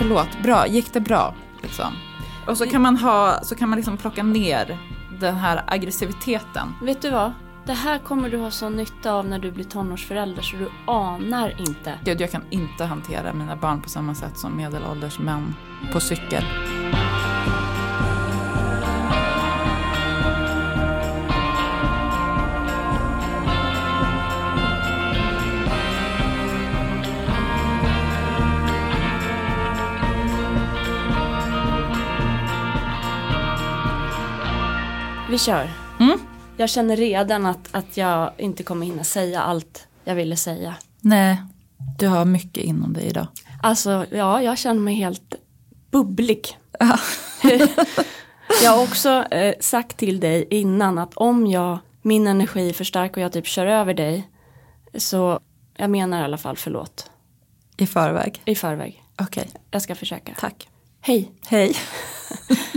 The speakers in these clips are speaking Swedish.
förlåt, bra, gick det bra? Liksom. Och så kan man, ha, så kan man liksom plocka ner den här aggressiviteten. Vet du vad? Det här kommer du ha sån nytta av när du blir tonårsförälder så du anar inte. Gud, jag kan inte hantera mina barn på samma sätt som medelålders män på cykel. Vi kör. Mm. Jag känner redan att, att jag inte kommer hinna säga allt jag ville säga. Nej, du har mycket inom dig idag. Alltså, ja, jag känner mig helt bubblig. jag har också eh, sagt till dig innan att om jag, min energi är för stark och jag typ kör över dig. Så jag menar i alla fall förlåt. I förväg. I förväg. Okej, Jag ska försöka. tack. Hej. Hej.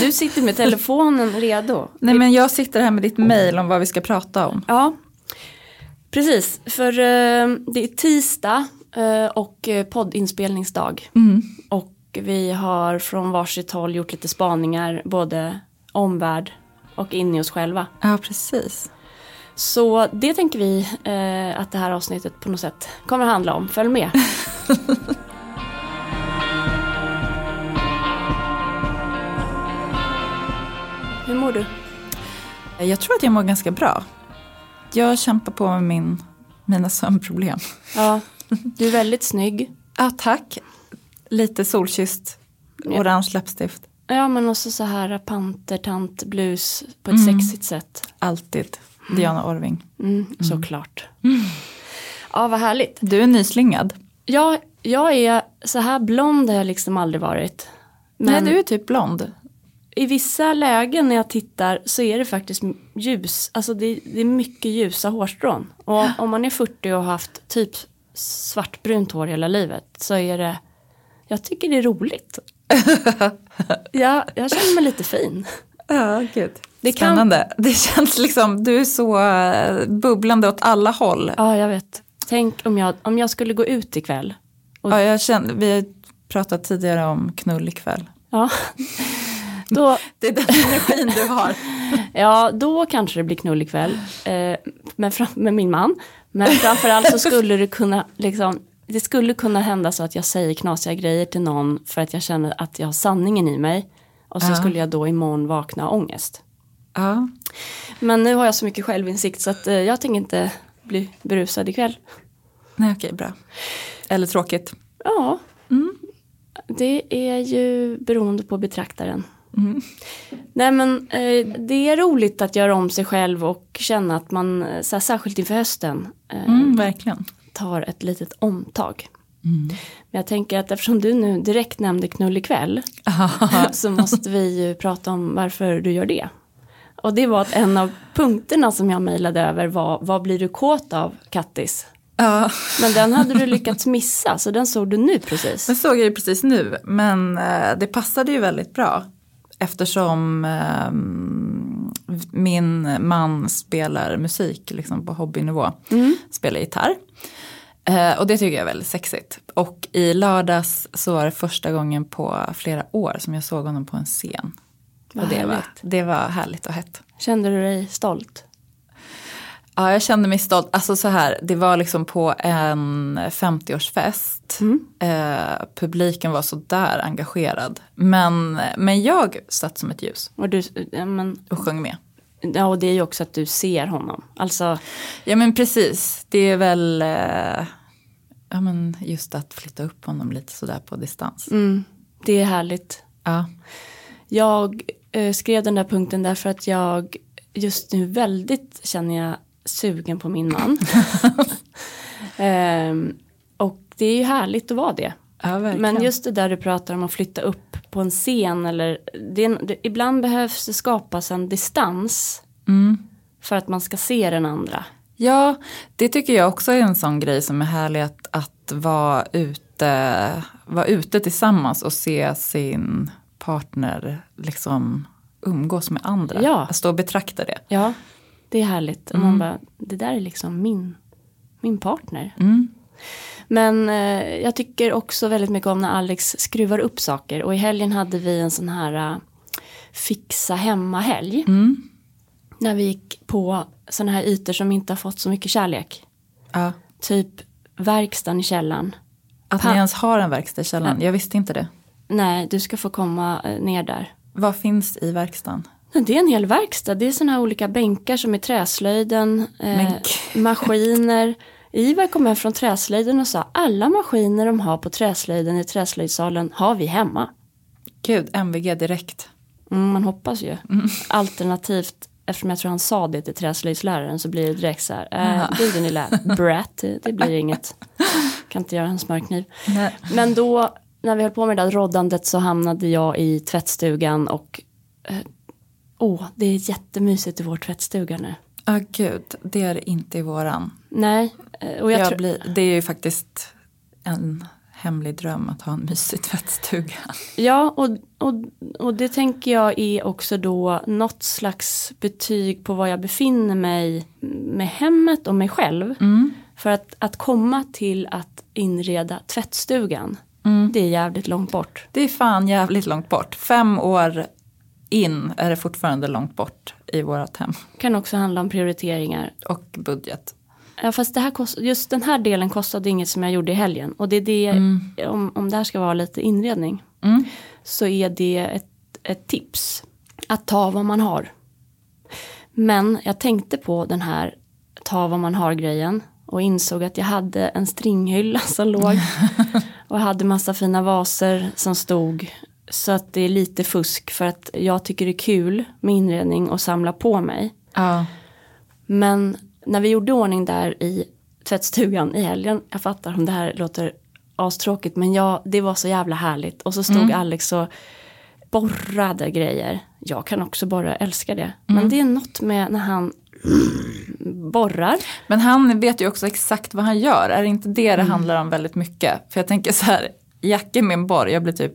Du sitter med telefonen redo. Nej men jag sitter här med ditt mail om vad vi ska prata om. Ja, precis. För eh, det är tisdag eh, och eh, poddinspelningsdag. Mm. Och vi har från varsitt håll gjort lite spaningar, både omvärld och in i oss själva. Ja, precis. Så det tänker vi eh, att det här avsnittet på något sätt kommer handla om. Följ med. mår du? Jag tror att jag mår ganska bra. Jag kämpar på med min, mina sömnproblem. Ja, du är väldigt snygg. Ja, tack. Lite solkysst, Ja. orange läppstift. Ja, men också så här pantertant-blus på ett Mm. sexigt sätt. Alltid. Diana Orving. Mm, Såklart. Ja, vad härligt. Du är nyslingad. Ja, jag är så här blond har jag liksom aldrig varit. Men Nej, du är typ blond. I vissa lägen när jag tittar så är det faktiskt ljus. Alltså det, det är mycket ljusa hårstrån. Och om man är 40 och har haft typ svartbrunt hår hela livet så är det, jag tycker det är roligt. ja, jag känner mig lite fin. Ja, gud. Det kan- Spännande. Det känns liksom, du är så eh, bubblande åt alla håll. Ja, jag vet. Tänk om jag, om jag skulle gå ut ikväll. Och- Ja, jag känner, vi har pratat tidigare om knull ikväll. Ja. Då, Det är den energin du har. ja, då kanske det blir knull ikväll. Eh, med, med min man. Men framförallt så skulle det kunna, liksom, det skulle kunna hända så att jag säger knasiga grejer till någon för att jag känner att jag har sanningen i mig. Och så Ja. skulle jag då imorgon vakna av ångest. Ja. Men nu har jag så mycket självinsikt så att eh, jag tänker inte bli berusad ikväll. Nej, okej, bra. Eller tråkigt. Ja, Mm. det är ju beroende på betraktaren. Mm. Nej men eh, det är roligt att göra om sig själv och känna att man, eh, så här, särskilt inför hösten, eh, Mm, verkligen. tar ett litet omtag. Mm. Men jag tänker att eftersom du nu direkt nämnde knull ikväll så måste vi ju prata om varför du gör det. Och det var att en av punkterna som jag mejlade över var vad blir du kåt av Kattis? ja, Men den hade du lyckats missa så den såg du nu precis. den såg jag ju precis nu. Men det passade ju väldigt bra. Eftersom ehm, min man spelar musik liksom på hobbynivå. Mm. Spelar gitarr. Eh, och det tycker jag är väldigt sexigt. Och i lördags så var det första gången på flera år som jag såg honom på en scen. Vad och det var, det var härligt och hett. Kände du dig stolt? Ja, jag kände mig stolt. Alltså så här, det var liksom på en 50-årsfest. Mm. Eh, publiken var så där engagerad. Men, men jag satt som ett ljus Och du, ja, men, och sjöng med. ja, och det är ju också att du ser honom. Alltså, Ja men precis, det är väl eh, ja, men just att flytta upp honom lite sådär på distans. mm, det är härligt. Ja. Jag eh, skrev den där punkten därför att jag just nu väldigt känner jag sugen på min man. Ehm, och det är ju härligt att vara det. ja. Men just det där du pratar om att flytta upp på en scen eller det, det, ibland behövs det skapas en distans Mm. för att man ska se den andra. Ja, det tycker jag också är en sån grej som är härlig att, att vara, ute, vara ute tillsammans och se sin partner liksom umgås med andra. Ja. Att stå och betrakta det. Ja, det är härligt. Och man bara, det där är liksom min, min partner. Mm. Men eh, jag tycker också väldigt mycket om när Alex skruvar upp saker. Och i helgen hade vi en sån här uh, fixa hemma-helg. Mm. När vi gick på såna här ytor som inte har fått så mycket kärlek. Ja. Typ verkstaden i källaren. Att Pa- ni ens har en verkstad i källaren, jag visste inte det. Nej, du ska få komma eh, ner där. Vad finns i verkstaden? Det är en hel verkstad. Det är såna här olika bänkar som är träslöjden, eh, maskiner. Ivar kom hem från träslöjden och sa alla maskiner de har på träslöjden i träslöjdsalen har vi hemma. Gud, MVG direkt. Mm, man hoppas ju. Alternativt, eftersom jag tror han sa det till träslöjdsläraren så blir det direkt så här. Eh, du din lilla brat, det, det blir inget. Kan inte göra en smörkniv. Nej. Men då, när vi höll på med det där roddandet så hamnade jag i tvättstugan och åh, det är jättemysigt i vår tvättstuga nu. Ja, gud, det är det inte i våran. Nej, eh, och jag, Jag tror, blir, det är ju faktiskt en hemlig dröm att ha en mysig tvättstuga. ja och, och, och det tänker jag är också då något slags betyg på var jag befinner mig med hemmet och mig själv. För att, att komma till att inreda tvättstugan, det är jävligt långt bort. Det är fan jävligt långt bort. Fem år in är det fortfarande långt bort i vårat hem. Kan också handla om prioriteringar. Och budget. Ja, fast det här kost, just den här delen kostade inget som jag gjorde i helgen. Och det är det, om, om det här ska vara lite inredning, Mm. så är det ett, ett tips. Att ta vad man har. Men jag tänkte på den här ta vad man har grejen. Och insåg att jag hade en stringhylla som låg. Och hade massa fina vaser som stod. Så att det är lite fusk för att jag tycker det är kul med inredning och samla på mig. Ja. Men när vi gjorde ordning där i tvättstugan i helgen, jag fattar om det här låter astråkigt men jag, det var så jävla härligt. Och så stod Alex och borrade grejer. Jag kan också borra, älskar det. Men det är något med när han borrar. Men han vet ju också exakt vad han gör. Är det inte det det handlar om väldigt mycket? För jag tänker så här, Jacke med en borr, jag blir typ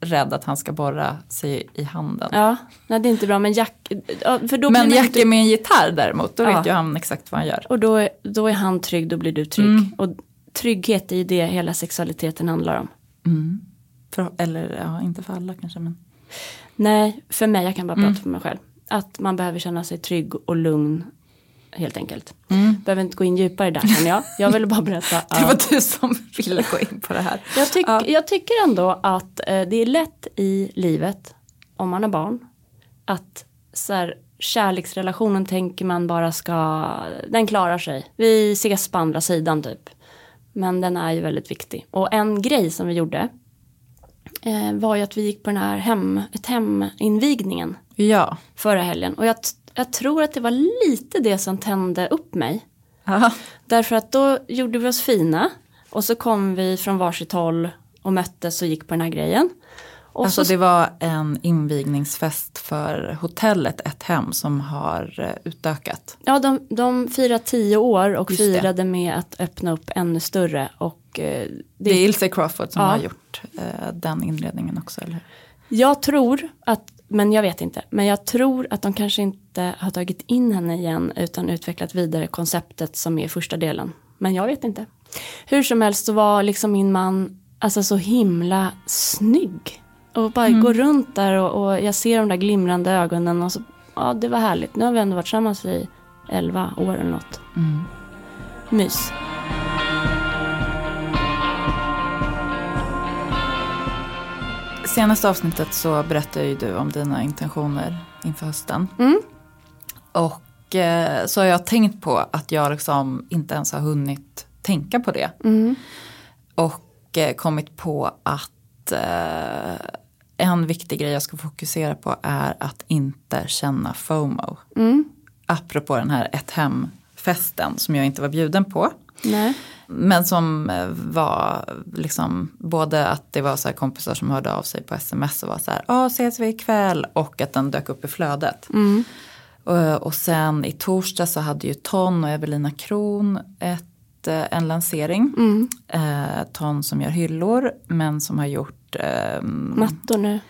rädd att han ska borra sig i handen. Ja, nej det är inte bra men Jack, ja, för då Men blir man Jacke med en gitarr däremot, då Ja. vet ju han exakt vad han gör. Och då, är- då är han trygg, då blir du trygg. Och trygghet är ju det hela sexualiteten handlar om. För, eller ja, inte för alla kanske men. Nej, för mig, jag kan bara prata för mig själv. Att man behöver känna sig trygg och lugn helt enkelt. Behöver inte gå in djupare där känner jag. Jag ville bara berätta. Det var du som ville gå in på det här. jag, tyck, Ja. jag tycker ändå att eh, det är lätt i livet, om man har barn, att så här, kärleksrelationen tänker man bara ska, den klarar sig. Vi ses på andra sidan typ. Men den är ju väldigt viktig. Och en grej som vi gjorde eh, var ju att vi gick på den här hem, ett heminvigningen Ja. förra helgen. Och jag, jag tror att det var lite det som tände upp mig. Ja. Därför att då gjorde vi oss fina. Och så kom vi från varsitt håll och möttes och gick på den här grejen. Och Alltså så, det var en invigningsfest för hotellet Ett Hem som har eh, utökat. ja, de, de firade tio år och Just det. firade med att öppna upp ännu större. Och eh, Det är Ilse Crawford som Ja. har gjort eh, den inredningen också, eller hur? Jag tror att, men jag vet inte, men jag tror att de kanske inte har tagit in henne igen utan utvecklat vidare konceptet som är första delen. Men jag vet inte. Hur som helst så var liksom min man alltså så himla snygg. Och bara gå runt där och, och jag ser de där glimrande ögonen och så, ja det var härligt. Nu har vi ändå varit tillsammans i 11 år eller något. Mys. Senaste avsnittet så berättade ju du om dina intentioner inför hösten. Mm. Och eh, så har jag tänkt på att jag liksom inte ens har hunnit tänka på det. Mm. Och eh, kommit på att eh, en viktig grej jag ska fokusera på är att inte känna FOMO. Mm. Apropå den här ett hem-festen som jag inte var bjuden på. Nej. Men som eh, var liksom både att det var så här kompisar som hörde av sig på sms och var så här, ja ses vi ikväll och att den dök upp i flödet. Mm. Och, och sen i torsdag så hade ju Ton och Evelina Kron ett, eh, en lansering. Mm. Eh, Ton som gör hyllor men som har gjort ehm, Mattor nu.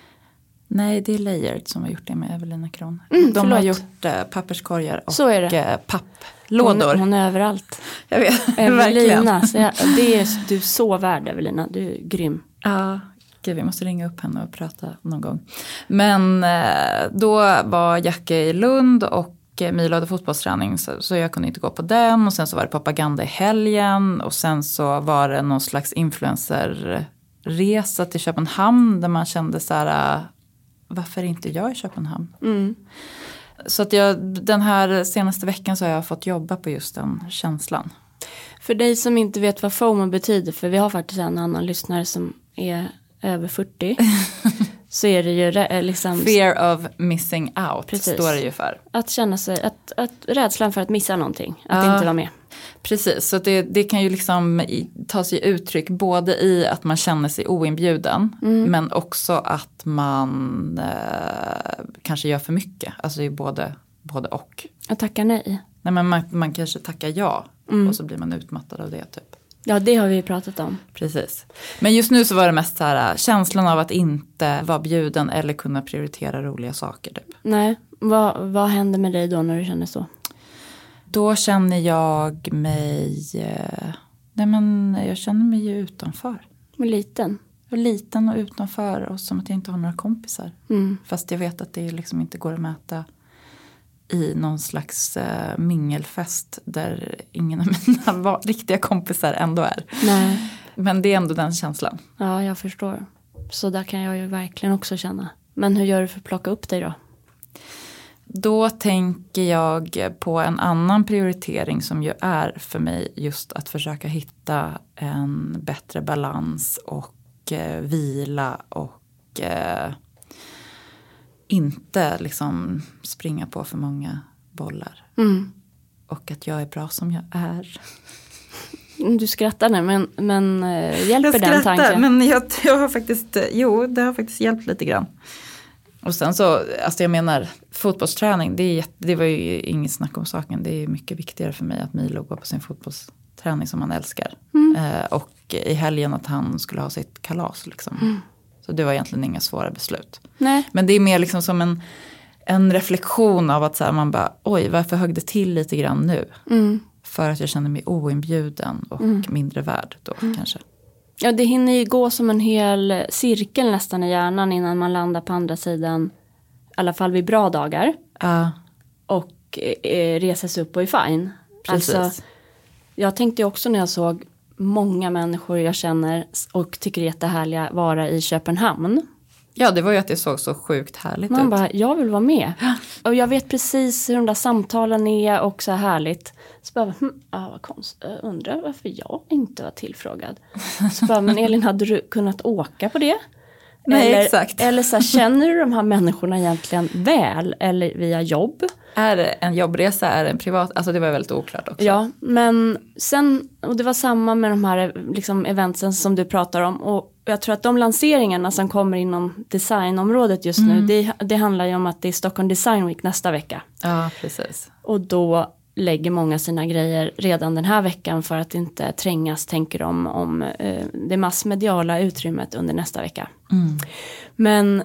Nej, det är Layered som har gjort det med Evelina Kron. Mm, De har gjort eh, papperskorgar och eh, papp lådor. Hon, hon är överallt. Jag vet. Evelina, så jag, det är du är så värd Evelina, du är grym. Ja, gud, vi måste ringa upp henne och prata någon gång. Men eh, då var Jacke i Lund och eh, Milo hade fotbollsträning så, så jag kunde inte gå på den. Och sen så var det propaganda i helgen och sen så var det någon slags influencerresa till Köpenhamn där man kände så här, eh, varför är inte jag i Köpenhamn? Mm. Så att jag, den här senaste veckan så har jag fått jobba på just den känslan. För dig som inte vet vad FOMO betyder, för vi har faktiskt en annan lyssnare som är över 40. så är det ju re- liksom Fear of missing out Precis. står det ju för. att känna sig, att, att rädslan för att missa någonting, att Ja. inte vara med. Precis, så det, det kan ju liksom ta sig uttryck både i att man känner sig oinbjuden men också att man eh, kanske gör för mycket. Alltså det är både, både och. Att tacka nej. Nej, men man, man kanske tackar ja och så blir man utmattad av det typ. Ja, det har vi ju pratat om. Precis. Men just nu så var det mest så här känslan av att inte vara bjuden eller kunna prioritera roliga saker. Typ. Nej, vad, vad händer med dig då när du känner så? Då känner jag mig, eh, nej men jag känner mig ju utanför. Men liten. Är liten och utanför och som att jag inte har några kompisar. Mm. Fast jag vet att det liksom inte går att mäta i någon slags eh, mingelfest där ingen av mina riktiga kompisar ändå är. Nej, Men det är ändå den känslan. ja jag förstår. Så där kan jag ju verkligen också känna. Men hur gör du för att plocka upp dig då? Då tänker jag på en annan prioritering som ju är för mig just att försöka hitta en bättre balans och eh, vila och eh, inte liksom springa på för många bollar. Mm. Och att jag är bra som jag är. Du skrattar nu, men, men eh, hjälper den tanken? men jag, jag har faktiskt, jo det har faktiskt hjälpt lite grann. Och sen så, alltså jag menar fotbollsträning, det, är, det var ju inget snack om saken. Det är mycket viktigare för mig att Milo går på sin fotbollsträning som han älskar. Eh, och i helgen att han skulle ha sitt kalas liksom. Så det var egentligen inga svåra beslut. Nej, Men det är mer liksom som en, en reflektion av att så här, man bara, oj varför högg det till lite grann nu? mm. För att jag känner mig oinbjuden och mindre värd då kanske. Ja, det hinner ju gå som en hel cirkel nästan i hjärnan innan man landar på andra sidan. I alla fall vid bra dagar. Ja, Och eh, reser sig upp och är fine. precis. Alltså, jag tänkte också när jag såg många människor jag känner och tycker är jättehärliga vara i Köpenhamn. Ja, det var ju att det såg så sjukt härligt Man ut. bara, jag vill vara med. Och jag vet precis hur de där samtalen är och så här härligt. Så bara, hm, ah, vad Jag undrar varför jag inte var tillfrågad. Så bara, men Elin, hade du kunnat åka på det? Nej, eller, exakt. Eller så här, känner du de här människorna egentligen väl eller via jobb? Är det en jobbresa, är det en privat, alltså det var väldigt oklart också. Ja, men sen, och det var samma med de här liksom, eventsen som du pratar om. Och jag tror att de lanseringarna som kommer inom designområdet just nu, det, det handlar ju om att det är Stockholm Design Week nästa vecka. ja precis. Och då lägger många sina grejer redan den här veckan för att inte trängas, tänker de, om eh, det massmediala utrymmet under nästa vecka. Men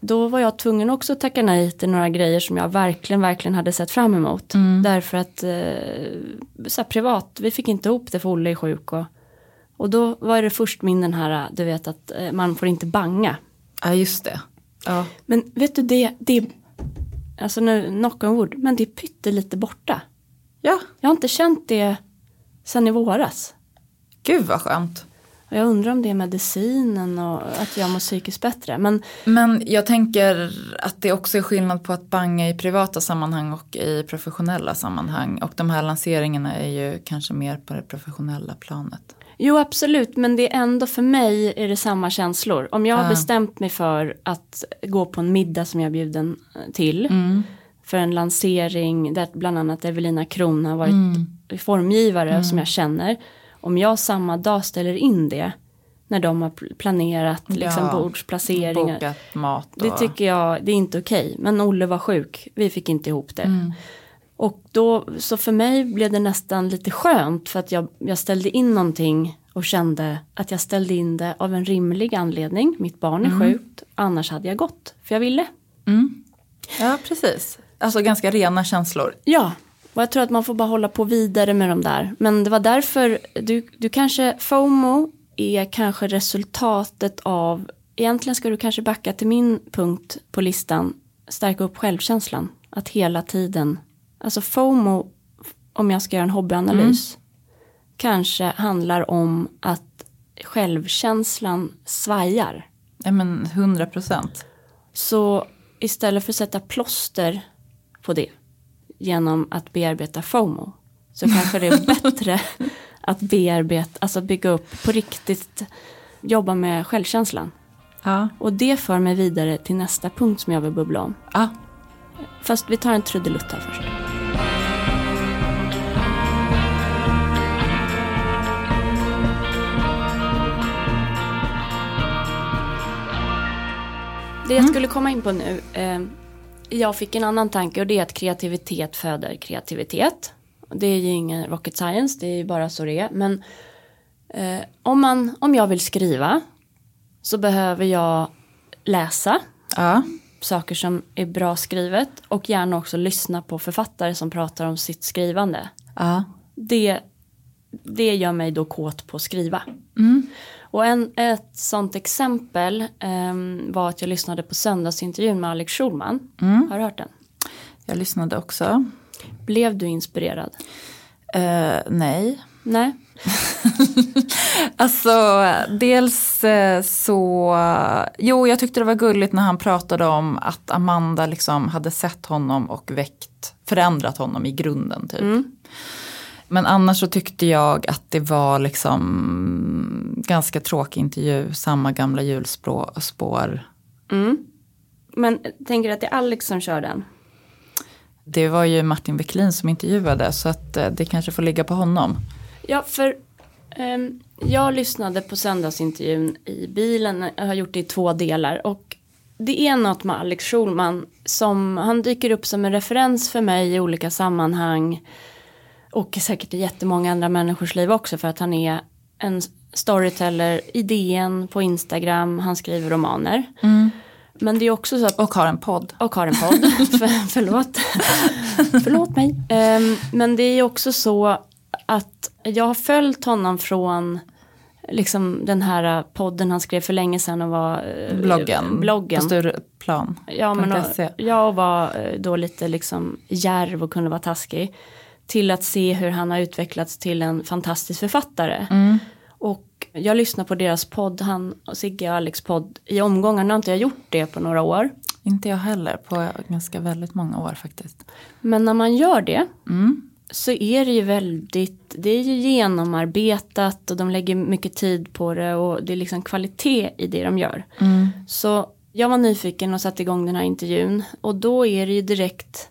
då var jag tvungen också att tacka nej till några grejer som jag verkligen, verkligen hade sett fram emot. Därför att eh, så privat, vi fick inte ihop det för Olle är sjuk. Och, och då var det först min den här, du vet att eh, man får inte banga. Ja, just det. Ja. Men vet du det, det är, alltså nu knock on wood, men det är pyttelite borta. ja, Jag har inte känt det sen i våras. gud vad skönt. Och jag undrar om det är medicinen och att jag mår psykiskt bättre. Men Men jag tänker att det också är skillnad på att banga i privata sammanhang och i professionella sammanhang. Och de här lanseringarna är ju kanske mer på det professionella planet. Jo absolut, men det är ändå för mig är det samma känslor. Om jag har Ah. bestämt mig för att gå på en middag som jag är bjuden eh, till. För en lansering där bland annat Evelina Kron har varit formgivare som jag känner. Om jag samma dag ställer in det när de har pl- planerat liksom Ja, bordsplaceringar. Bokat mat och... Det tycker jag, det är inte okej. Men Olle var sjuk, vi fick inte ihop det. Och då, så för mig blev det nästan lite skönt för att jag, jag ställde in någonting och kände att jag ställde in det av en rimlig anledning. Mitt barn är sjukt, annars hade jag gått, för jag ville. Mm. Ja, precis. Alltså ganska rena känslor. Ja, Och jag tror att man får bara hålla på vidare med de där. Men det var därför, du, du kanske, FOMO är kanske resultatet av, egentligen ska du kanske backa till min punkt på listan, stärka upp självkänslan. Att hela tiden, alltså FOMO, om jag ska göra en hobbyanalys, mm. kanske handlar om att självkänslan svajar. Ja men hundra procent. Så istället för att sätta plåster på det genom att bearbeta FOMO så kanske det är bättre att bearbeta, alltså bygga upp på riktigt, jobba med självkänslan. Ja. Och det för mig vidare till nästa punkt som jag vill bubbla om. Ja. Fast vi tar en trudelutt här först. Det jag mm. skulle komma in på nu, eh, jag fick en annan tanke och det är att kreativitet föder kreativitet. Det är ju ingen rocket science, det är ju bara så det är. Men eh, om, man, om jag vill skriva så behöver jag läsa ja. saker som är bra skrivet och gärna också lyssna på författare som pratar om sitt skrivande. Ja. Det, det gör mig då kåt på att skriva. Mm. Och en, ett sånt exempel um, var att jag lyssnade på söndagsintervjun med Alex Schulman. Mm. Har du hört den? Jag lyssnade också. Blev du inspirerad? Uh, nej. Nej. alltså dels eh, så, jo jag tyckte det var gulligt när han pratade om att Amanda liksom hade sett honom och väckt, förändrat honom i grunden typ. Mm. Men annars så tyckte jag att det var liksom ganska tråkig intervju, samma gamla hjulspår. Mm. Men tänker du att det är Alex som kör den? Det var ju Martin Wiklin som intervjuade så att eh, det kanske får ligga på honom. Ja, för um, jag lyssnade på söndagsintervjun i bilen, jag har gjort det i två delar. Och det är något med Alex Schulman som, han dyker upp som en referens för mig i olika sammanhang och säkert i jättemånga andra människors liv också för att han är en storyteller i DN på Instagram, han skriver romaner. Mm. Men det är också så att... Och har en podd. Och har en podd, för, förlåt. förlåt mig. Um, men det är också så att jag har följt honom från liksom den här podden han skrev för länge sedan och var eh, bloggen, bloggen. på Stureplan. Ja, men och, jag var eh, då lite liksom järv och kunde vara taskig till att se hur han har utvecklats till en fantastisk författare. Mm. Och jag lyssnar på deras podd, han och Sigge och Alex podd i omgångar. Nu har inte jag gjort det på några år. Inte jag heller, på ganska väldigt många år faktiskt. Men när man gör det mm. så är det ju väldigt, det är ju genomarbetat och de lägger mycket tid på det och det är liksom kvalitet i det de gör. Mm. Så jag var nyfiken och satte igång den här intervjun och då är det ju direkt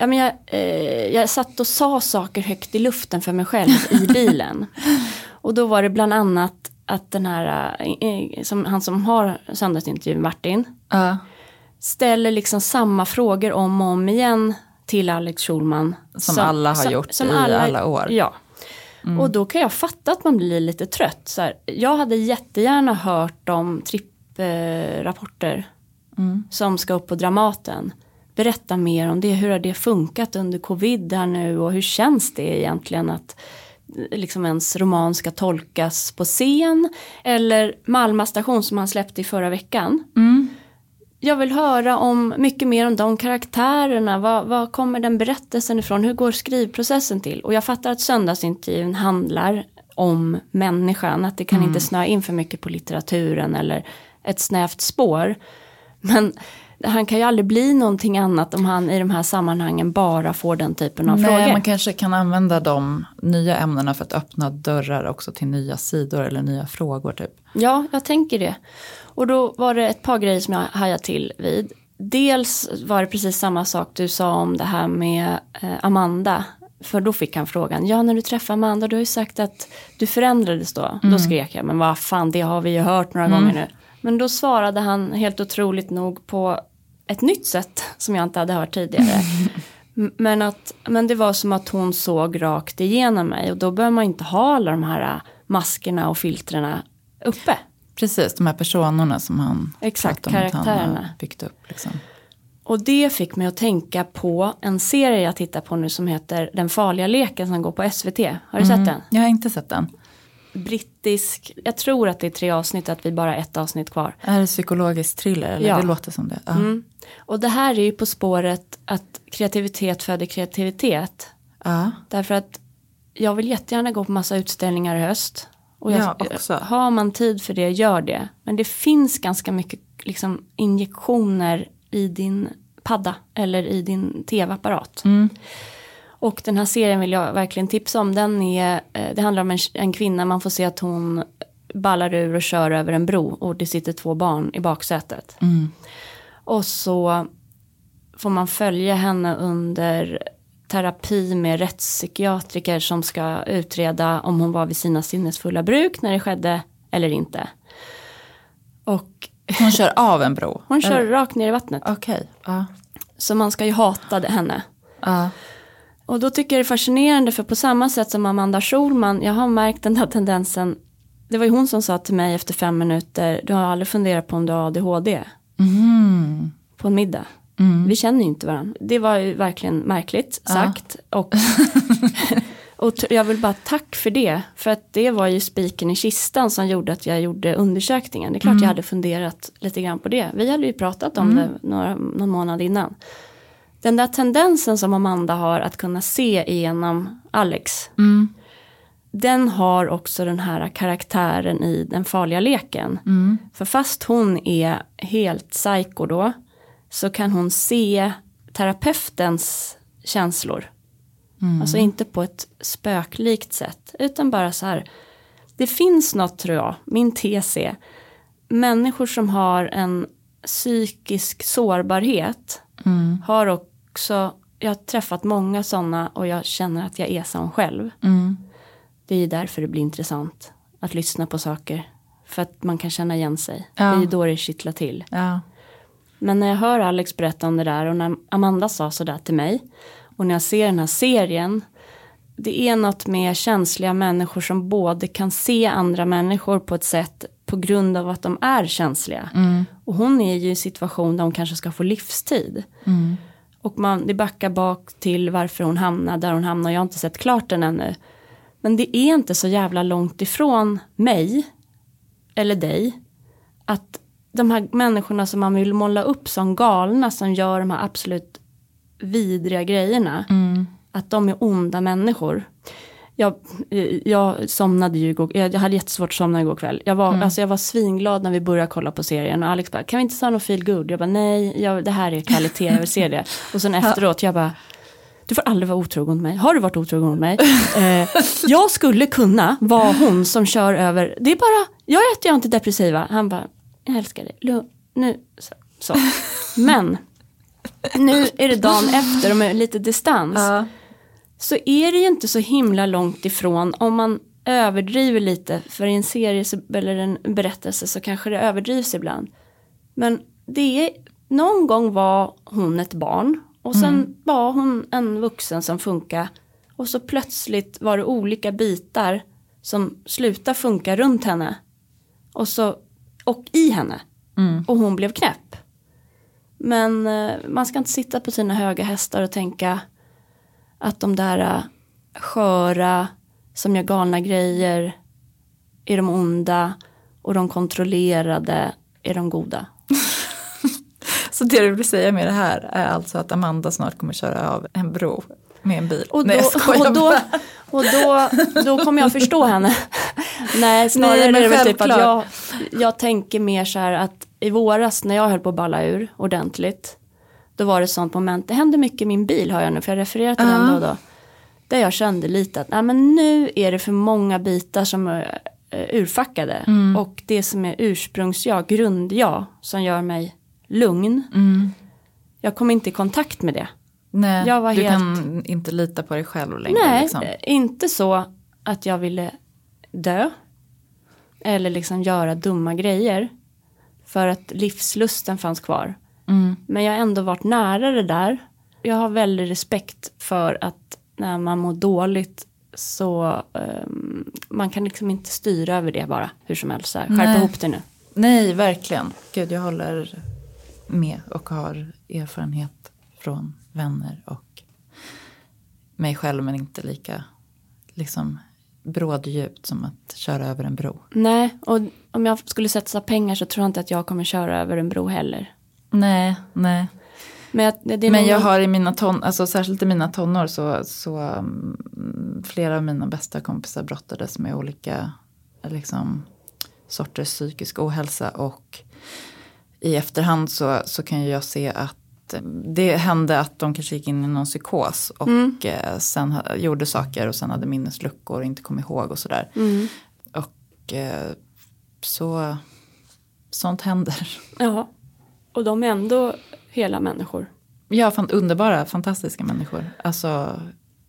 Ja, men jag, eh, jag satt och sa saker högt i luften för mig själv i bilen. och då var det bland annat att den här, eh, som, han som har söndagsintervjun, Martin, uh. ställer liksom samma frågor om och om igen till Alex Schulman. Som, som alla har som, gjort som i alla, alla, år. Ja. Mm. Och då kan jag fatta att man blir lite trött. Så här, jag hade jättegärna hört om tripprapporter mm. som ska upp på Dramaten berätta mer om det. Hur har det funkat under covid här nu och hur känns det egentligen att liksom ens roman ska tolkas på scen eller Malmö station som han släppte i förra veckan. Mm. Jag vill höra om mycket mer om de karaktärerna. Var, var kommer den berättelsen ifrån? Hur går skrivprocessen till? Och jag fattar att söndagsintervjun handlar om människan. Att det kan mm. inte snöa in för mycket på litteraturen eller ett snävt spår. Men han kan ju aldrig bli någonting annat om han i de här sammanhangen bara får den typen av Nej, frågor. Man kanske kan använda de nya ämnena för att öppna dörrar också till nya sidor eller nya frågor. Typ. Ja, jag tänker det. Och då var det ett par grejer som jag hajade till vid. Dels var det precis samma sak du sa om det här med eh, Amanda. För då fick han frågan, ja när du träffade Amanda, du har ju sagt att du förändrades då. Mm. Då skrek jag, men vad fan det har vi ju hört några mm. gånger nu. Men då svarade han helt otroligt nog på ett nytt sätt som jag inte hade hört tidigare. Men, att, men det var som att hon såg rakt igenom mig och då behöver man inte ha alla de här äh, maskerna och filtrerna uppe. Precis, de här personerna som han Exakt, karaktärerna. byggt upp. Liksom. Och det fick mig att tänka på en serie jag tittar på nu som heter Den farliga leken som går på SVT. Har du sett den? Jag har inte sett den. Brittisk, jag tror att det är tre avsnitt, att vi bara har ett avsnitt kvar. Är det psykologisk thriller? Eller? Ja. Det låter som det. Ja. Mm. Och det här är ju på spåret att kreativitet föder kreativitet. Ja. Därför att jag vill jättegärna gå på massa utställningar i höst. Och jag, Ja, också. Har man tid för det, gör det. Men det finns ganska mycket liksom, injektioner i din padda eller i din tv-apparat. Mm. Och den här serien vill jag verkligen tipsa om. Den är, eh, det handlar om en, en kvinna, man får se att hon ballar ur och kör över en bro och det sitter två barn i baksätet. Mm. Och så får man följa henne under terapi med rättspsykiatriker som ska utreda om hon var vid sina sinnesfulla bruk när det skedde eller inte. Och Hon kör av en bro? hon kör Eller? rakt ner i vattnet. Okej. Ja. Så man ska ju hata henne. Ja. Och då tycker jag det är fascinerande för på samma sätt som Amanda Schulman, jag har märkt den här tendensen. Det var ju hon som sa till mig efter fem minuter, du har aldrig funderat på om du har ADHD Mhm. på en middag. Vi känner ju inte varandra. Det var ju verkligen märkligt sagt. Och, och t- jag vill bara tack för det. För att det var ju spiken i kistan som gjorde att jag gjorde undersökningen. Det är klart jag hade funderat lite grann på det. Vi hade ju pratat om det några, någon månad innan. Den där tendensen som Amanda har att kunna se igenom Alex. Mm. Den har också den här karaktären i den farliga leken. Mm. För fast hon är helt psycho då. Så kan hon se terapeutens känslor. Alltså inte på ett spöklikt sätt. Utan bara så här. Det finns något tror jag, min tes är. Människor som har en psykisk sårbarhet. Har också, jag har träffat många sådana och jag känner att jag är sån själv. Mm. Det är därför det blir intressant att lyssna på saker. För att man kan känna igen sig. Ja. Det är ju då det kittlar till. Ja. Men när jag hör Alex berätta om det där och när Amanda sa sådär till mig. Och när jag ser den här serien. Det är något med känsliga människor som både kan se andra människor på ett sätt på grund av att de är känsliga. Och hon är ju i en situation där hon kanske ska få livstid. Och man, det backar bak till varför hon hamnar där hon hamnar. Jag har inte sett klart den ännu. Men det är inte så jävla långt ifrån mig. Eller dig. Att de här människorna som man vill måla upp som galna. Som gör de här absolut vidriga grejerna. Att de är onda människor. Jag, jag somnade ju igår, jag hade jättesvårt att somna igår kväll. Jag var, alltså jag var svinglad när vi började kolla på serien och Alex bara, kan vi inte ta någon feel good? Jag bara, nej, jag, det här är kvalitet, jag vill se det. Och sen efteråt, jag bara, du får aldrig vara otrogen mot mig. Har du varit otrogen mot mig? Eh, jag skulle kunna vara hon som kör över, det är bara, jag äter ju antidepressiva. Han bara, jag älskar dig, Lu- nu, så. så. Men, nu är det dagen efter och med lite distans Ja. Så är det ju inte så himla långt ifrån om man överdriver lite. För i en serie så, eller en berättelse så kanske det överdrivs ibland. Men det är, någon gång var hon ett barn och sen var hon en vuxen som funkar. Och så plötsligt var det olika bitar som slutar funka runt henne. Och, så, och i henne. Och hon blev knäpp. Men eh, man ska inte sitta på sina höga hästar och tänka att de där äh, sköra som gör galna grejer är de onda och de kontrollerade är de goda. Så det du vill säga med det här är alltså att Amanda snart kommer köra av en bro med en bil. Och Nej, då, jag skojar och då, och då, då kommer jag förstå henne. Nej, snarare Nej, är det väl typ att jag, jag tänker mer så här att i våras när jag höll på att balla ur ordentligt. Då var det ett sånt moment, det händer mycket i min bil har jag nu, för jag refererar till den Ja. då och då. Där jag kände lite att nej, men nu är det för många bitar som är urfackade. Mm. Och det som är ursprungs-jag, grund-jag, som gör mig lugn. Mm. Jag kom inte i kontakt med det. Nej, Jag var du helt- kan inte lita på dig själv längre. Nej, liksom. inte så att jag ville dö. Eller liksom göra dumma grejer. För att livslusten fanns kvar. Mm. Men jag har ändå varit nära det där. Jag har väldigt respekt för att när man mår dåligt så ehm, man kan liksom inte styra över det bara hur som helst. Här, Skärp Nej. ihop det nu. Nej, verkligen. Gud, jag håller med och har erfarenhet från vänner och mig själv men inte lika liksom bråddjupt som att köra över en bro. Nej, och om jag skulle satsa pengar så tror jag inte att jag kommer köra över en bro heller. Nej, nej. Men jag, Men jag har i mina ton, alltså särskilt i mina tonår så, så mm, flera av mina bästa kompisar brottades med olika liksom, sorters psykisk ohälsa och i efterhand så, så kan jag se att eh, det hände att de kanske gick in i någon psykos och Mm. eh, sen gjorde saker och sen hade minnesluckor och inte kom ihåg och sådär. Mm. Och eh, så, sånt händer. Ja, och de är ändå hela människor. Ja, fan, underbara, fantastiska människor. Alltså,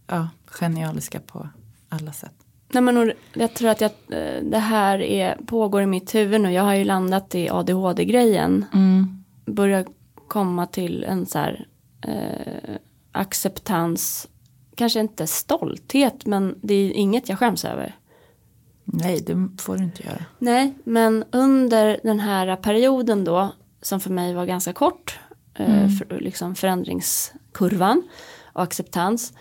ja, genialiska på alla sätt. Nej, men jag tror att jag, eh, det här är, pågår i mitt huvud nu. Jag har ju landat i ADHD-grejen. Mm. Börjar komma till en så här eh, acceptans. Kanske inte stolthet men det är inget jag skäms över. Nej, det får du inte göra. Nej, men under den här perioden då, som för mig var ganska kort, eh, för, liksom förändringskurvan och acceptans,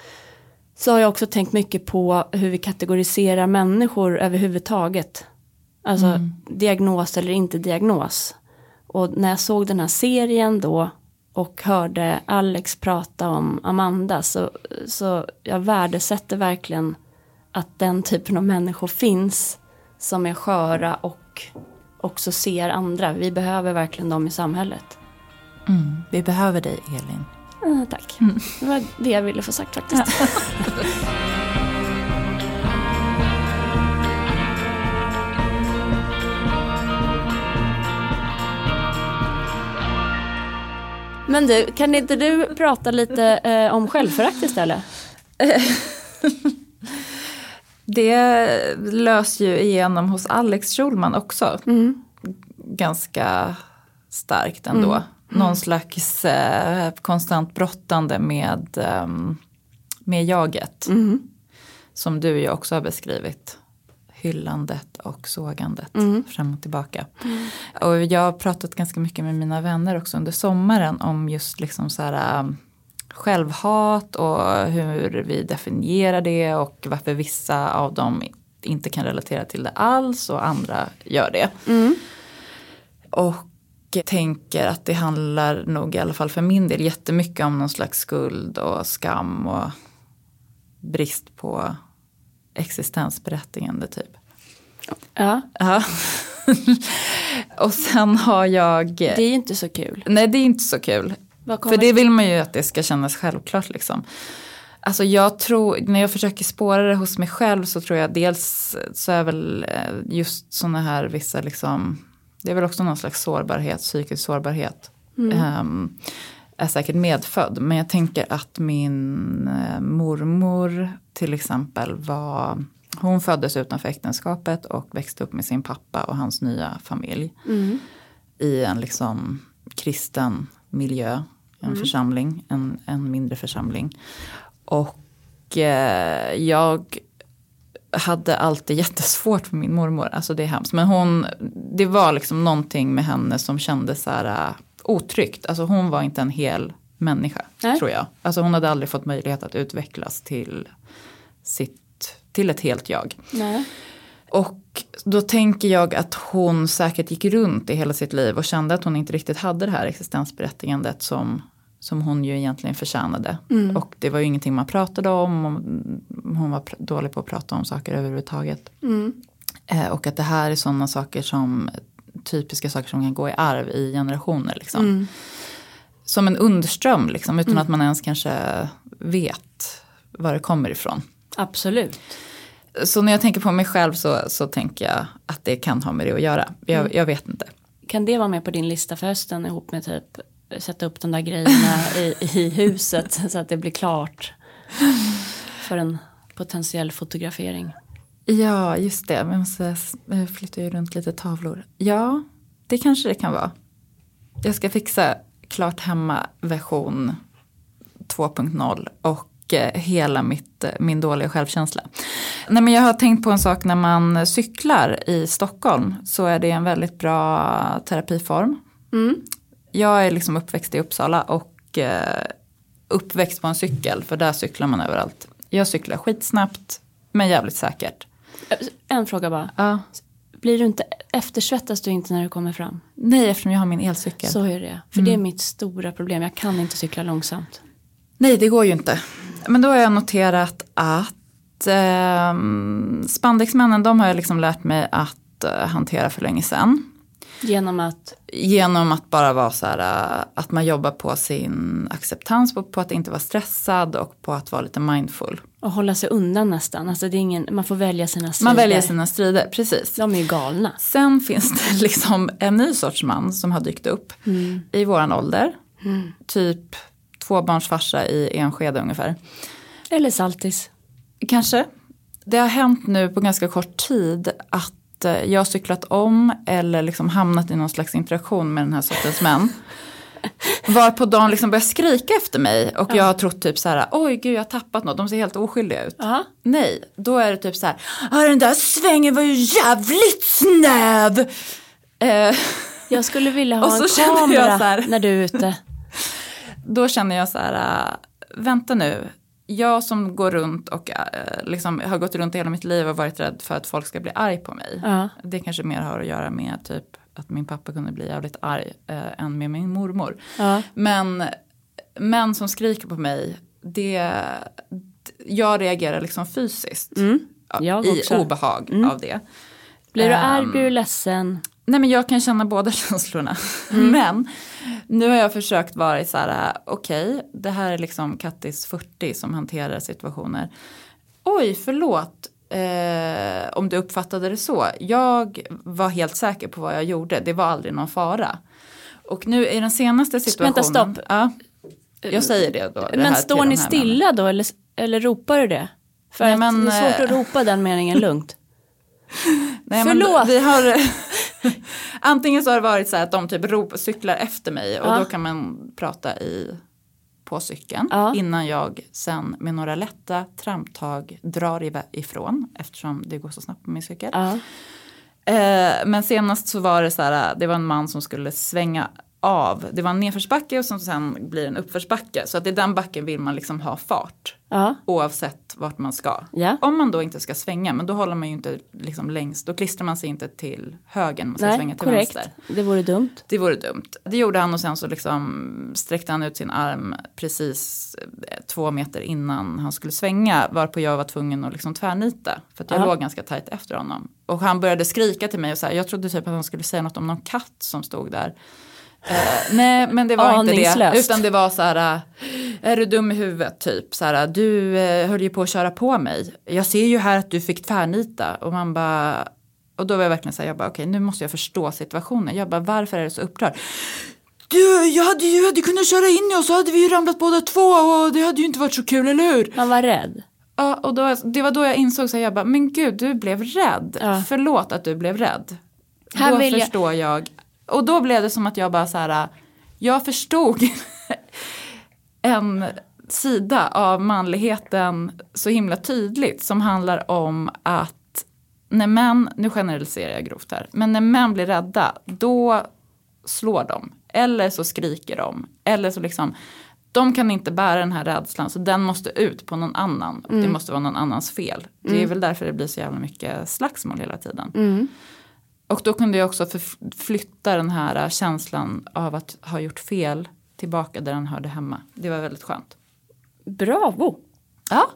så har jag också tänkt mycket på hur vi kategoriserar människor överhuvudtaget. Alltså diagnos eller inte diagnos. Och när jag såg den här serien då och hörde Alex prata om Amanda så, så jag värdesätter verkligen att den typen av människor finns som är sköra och också ser andra. Vi behöver verkligen dem i samhället. Mm. Vi behöver dig, Elin. Ah, tack. Det var det jag ville få sagt faktiskt. Men du, kan inte du prata lite eh, om självförakt istället? Det lös ju igenom hos Alex Schulman också. Ganska starkt ändå. Någon slags eh, konstant brottande med, ehm, med jaget. Som du ju också har beskrivit. Hyllandet och sågandet fram och tillbaka. Och jag har pratat ganska mycket med mina vänner också under sommaren om just liksom så här ähm, självhat och hur vi definierar det och varför vissa av dem inte kan relatera till det alls och andra gör det. Och tänker att det handlar nog i alla fall för min del jättemycket om någon slags skuld och skam och brist på existensberättigande typ. Ja, Ja. och sen har jag... det är inte så kul. Nej det är inte så kul. För det vill man ju att det ska kännas självklart liksom. Alltså jag tror, när jag försöker spåra det hos mig själv så tror jag dels så är väl eh, just sådana här vissa liksom, det är väl också någon slags sårbarhet, psykisk sårbarhet. Ehm, är säkert medfödd. Men jag tänker att min eh, mormor till exempel var, hon föddes utanför äktenskapet och växte upp med sin pappa och hans nya familj. I en liksom kristen miljö, en församling, en, en mindre församling. Och eh, jag hade alltid jättesvårt för min mormor, alltså det är hemskt. Men hon, det var liksom någonting med henne som kändes så här uh, otryggt. Alltså hon var inte en hel människa, Nej. tror jag. Alltså hon hade aldrig fått möjlighet att utvecklas till, sitt, till ett helt jag. Nej. Och då tänker jag att hon säkert gick runt i hela sitt liv och kände att hon inte riktigt hade det här existensberättigandet som, som hon ju egentligen förtjänade. Och det var ju ingenting man pratade om. och Hon var dålig på att prata om saker överhuvudtaget. Eh, och att det här är sådana saker som typiska saker som kan gå i arv i generationer. Liksom. Som en underström liksom, utan att man ens kanske vet var det kommer ifrån. Absolut. Så när jag tänker på mig själv så, så tänker jag att det kan ha med det att göra. Jag, jag vet inte. Kan det vara med på din lista för hösten ihop med typ sätta upp de där grejerna i, i huset så att det blir klart för en potentiell fotografering? Ja, just det. Vi måste jag flyttar ju runt lite tavlor. Ja, det kanske det kan vara. Jag ska fixa klart hemma version 2.0 och eh, hela mitt, eh, min dåliga självkänsla. Nej, men jag har tänkt på en sak när man cyklar i Stockholm så är det en väldigt bra terapiform. Jag är liksom uppväxt i Uppsala och eh, uppväxt på en cykel för där cyklar man överallt. Jag cyklar skitsnabbt men jävligt säkert. En fråga bara. Ja. Blir du inte, eftersvettas du inte när du kommer fram? Nej eftersom jag har min elcykel. Så är det. För det är mitt stora problem. Jag kan inte cykla långsamt. Nej det går ju inte. Men då har jag noterat att eh, spandexmännen de har jag liksom lärt mig att eh, hantera för länge sedan. Genom att, Genom att bara vara så här, äh, att man jobbar på sin acceptans, på, på att inte vara stressad och på att vara lite mindful. att hålla sig undan nästan. Alltså det är ingen, man får välja sina strider. Man väljer sina strider, precis. De är ju galna. Sen finns det liksom en ny sorts man som har dykt upp i våran ålder. Typ tvåbarnsfarsa i Enskede ungefär. Eller saltis. Kanske. Det har hänt nu på ganska kort tid att eh, jag har cyklat om eller liksom hamnat i någon slags interaktion med den här sortens män. Var på dagen liksom börjar skrika efter mig och jag har trott typ så här, oj gud jag har tappat något, de ser helt oskyldiga ut. Ja. Nej, då är det typ så här, ah, den där svängen var ju jävligt snäv. Eh, Jag skulle vilja ha en kamera när du är ute. då känner jag så här, äh, vänta nu. Jag som går runt och äh, liksom har gått runt hela mitt liv och varit rädd för att folk ska bli arg på mig. Ja. Det kanske mer har att göra med typ att min pappa kunde bli jävligt arg äh, än med min mormor. Ja. Men män som skriker på mig, det, jag reagerar liksom fysiskt. Mm. I också. Mm. obehag av det. Blir du arg, Ehm, blir du ledsen? Nej men jag kan känna båda känslorna. Mm. Men nu har jag försökt vara så här, okej, det här är liksom Kattis 40 som hanterar situationer. Oj, förlåt eh, om du uppfattade det så. Jag var helt säker på vad jag gjorde, det var aldrig någon fara. Och nu i den senaste situationen. Vänta, stopp. Ja, jag säger det då. det Men står ni stilla då eller, eller ropar du det? För Nej, att men, det är svårt att eh, ropa den meningen lugnt. Nej, Förlåt. Men vi har, antingen så har det varit så här att de typ rop, cyklar efter mig och Ja. då kan man prata i, på cykeln Ja. innan jag sen med några lätta tramptag drar ifrån eftersom det går så snabbt på min cykel. Ja. Eh, men senast så var det så här, det var en man som skulle svänga av. Det var en nedförsbacke och som sen blir en uppförsbacke. Så att i den backen vill man liksom ha fart. Ja. Oavsett vart man ska. Ja. Om man då inte ska svänga, men då håller man ju inte liksom längst, då klistrar man sig inte till höger, man ska svänga Nej, till korrekt. vänster. Det vore dumt. Det vore dumt. Det gjorde han och sen så liksom sträckte han ut sin arm precis eh, två meter innan han skulle svänga. Varpå jag var tvungen att liksom tvärnita. För att jag Ja. låg ganska tajt efter honom. Och han började skrika till mig och så här, jag trodde typ att han skulle säga något om någon katt som stod där. Eh, nej men det var inte det. Utan det var så här, eh, är du dum i huvudet typ? Så här, du eh, höll ju på att köra på mig. Jag ser ju här att du fick tvärnita. Och man bara, och då var jag verkligen så här, jag bara okej nu måste jag förstå situationen. Jag bara varför är du så upprörd? Du, jag hade ju hade kunnat köra in och så hade vi ju ramlat båda två och det hade ju inte varit så kul, eller hur? Han var rädd. Ja, och då, det var då jag insåg så här, jag bara, men gud du blev rädd. Ja. Förlåt att du blev rädd. Här då vill jag- förstår jag. Och då blev det som att jag bara så här, jag förstod en sida av manligheten så himla tydligt som handlar om att när män, nu generaliserar jag grovt här, men när män blir rädda då slår de. Eller så skriker de. Eller så liksom, de kan inte bära den här rädslan så den måste ut på någon annan. Och Det måste vara någon annans fel. Det är väl därför det blir så jävla mycket slagsmål hela tiden. Mm. Och då kunde jag också flytta den här känslan av att ha gjort fel tillbaka där den hörde hemma. Det var väldigt skönt. Bravo. Ja,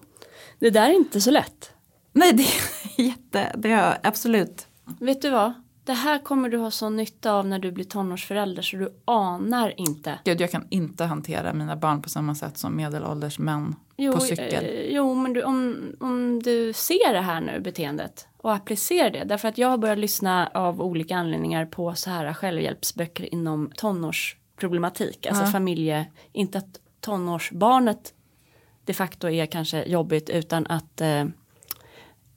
Det där är inte så lätt. nej det är jätte, det är absolut. Vet du vad? Det här kommer du ha sån nytta av när du blir tonårsförälder så du anar inte. Gud, jag kan inte hantera mina barn på samma sätt som medelålders män på cykel. eh, jo men du, om, om du ser det här nu beteendet och applicerar det. Därför att jag har börjat lyssna av olika anledningar på så här självhjälpsböcker inom tonårsproblematik. Alltså Ja. familje, inte att tonårsbarnet de facto är kanske jobbigt utan att eh,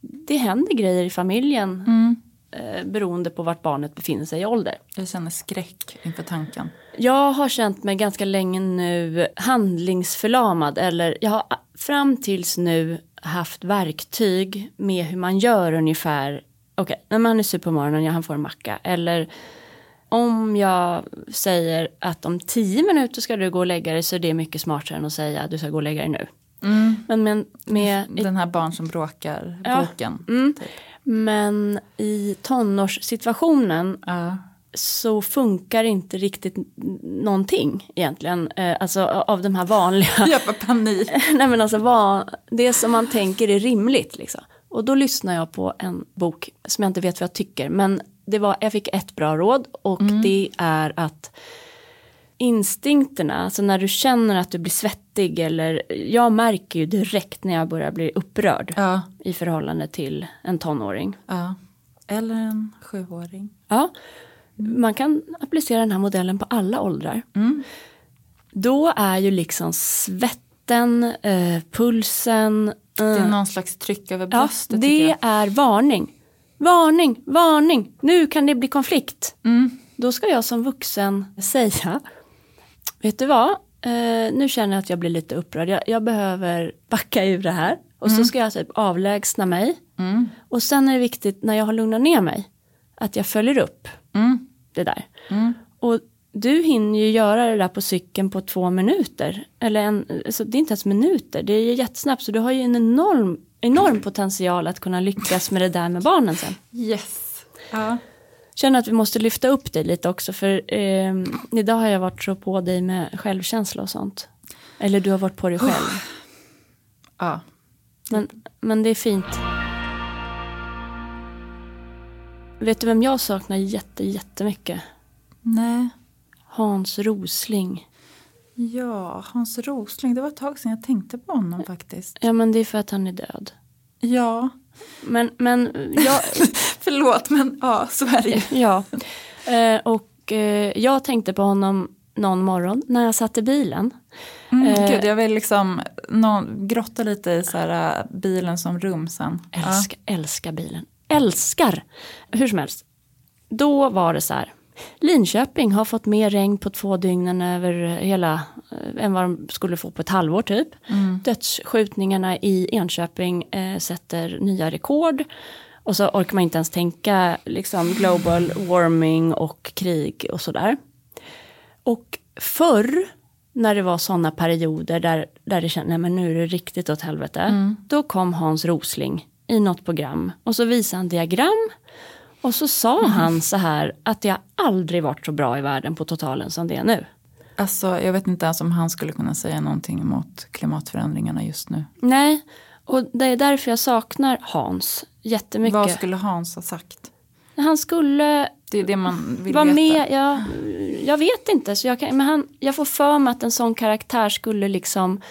det händer grejer i familjen eh, beroende på vart barnet befinner sig i ålder. Jag känner skräck inför tanken. Jag har känt mig ganska länge nu handlingsförlamad eller jag har fram tills nu haft verktyg med hur man gör ungefär. Okej, när man är sur på morgonen, ja, han får en macka eller om jag säger att om tio minuter ska du gå och lägga dig så är det mycket smartare än att säga att du ska gå och lägga dig nu. Men, men, med, Den här barn som bråkar Ja. boken. mm, typ. men i tonårssituationen Ja. Så funkar inte riktigt någonting egentligen. Eh, alltså av de här vanliga Jag får panik. Nej men alltså vad, det som man tänker är rimligt liksom. Och då lyssnar jag på en bok som jag inte vet vad jag tycker. Men det var, jag fick ett bra råd och det är att instinkterna, alltså när du känner att du blir svettig eller jag märker ju direkt när jag börjar bli upprörd Ja. i förhållande till en tonåring. ja. Eller en sjuåring. Ja, man kan applicera den här modellen på alla åldrar. Mm. Då är ju liksom svetten, eh, pulsen, Det är någon slags tryck över Ja, bröstet. tycker det är varning. Varning, varning, nu kan det bli konflikt. Mm. Då ska jag som vuxen säga, vet du vad, eh, nu känner jag att jag blir lite upprörd, jag, jag behöver backa ur det här. Och så ska jag typ avlägsna mig. Mm. Och sen är det viktigt när jag har lugnat ner mig, att jag följer upp Mm. det där. Mm. Och du hinner ju göra det där på cykeln på två minuter. Eller en, alltså det är inte ens minuter, det är ju jättesnabbt. Så du har ju en enorm, enorm potential att kunna lyckas med det där med barnen sen. Yes. Ja. Känner att vi måste lyfta upp dig lite också för eh, idag har jag varit så på dig med självkänsla och sånt. Eller du har varit på dig själv. ja. Men, men det är fint. Vet du vem jag saknar jätte, jättemycket? Nej. Hans Rosling. Ja, Hans Rosling. Det var ett tag sedan jag tänkte på honom faktiskt. Ja men det är för att han är död. Ja. Men, men jag, Förlåt, men ja, så är det ju. ja. Eh, och eh, jag tänkte på honom någon morgon när jag satt i bilen. Mm, Eh. Gud, jag vill liksom någon, grotta lite i så här, äh, bilen som rum sen. Älskar, älskar bilen. Älskar! Hur som helst. Då var det så här. Linköping har fått mer regn på två dygn över hela, eh, än vad de skulle få på ett halvår typ. Dödsskjutningarna i Enköping eh, sätter nya rekord. Och så orkar man inte ens tänka liksom global warming och krig och sådär. Och förr, när det var sådana perioder där, där det kändes, nej men nu är det riktigt åt helvete. Då kom Hans Rosling i något program och så visade han diagram. Och så sa han så här att det har aldrig varit så bra i världen på totalen som det är nu. Alltså, jag vet inte ens om han skulle kunna säga någonting mot klimatförändringarna just nu. Nej, och det är därför jag saknar Hans jättemycket. Vad skulle Hans ha sagt? Han skulle Det är det man vill vara veta. med, jag, jag vet inte. Så jag, kan, men han, jag får för mig att en sån karaktär skulle liksom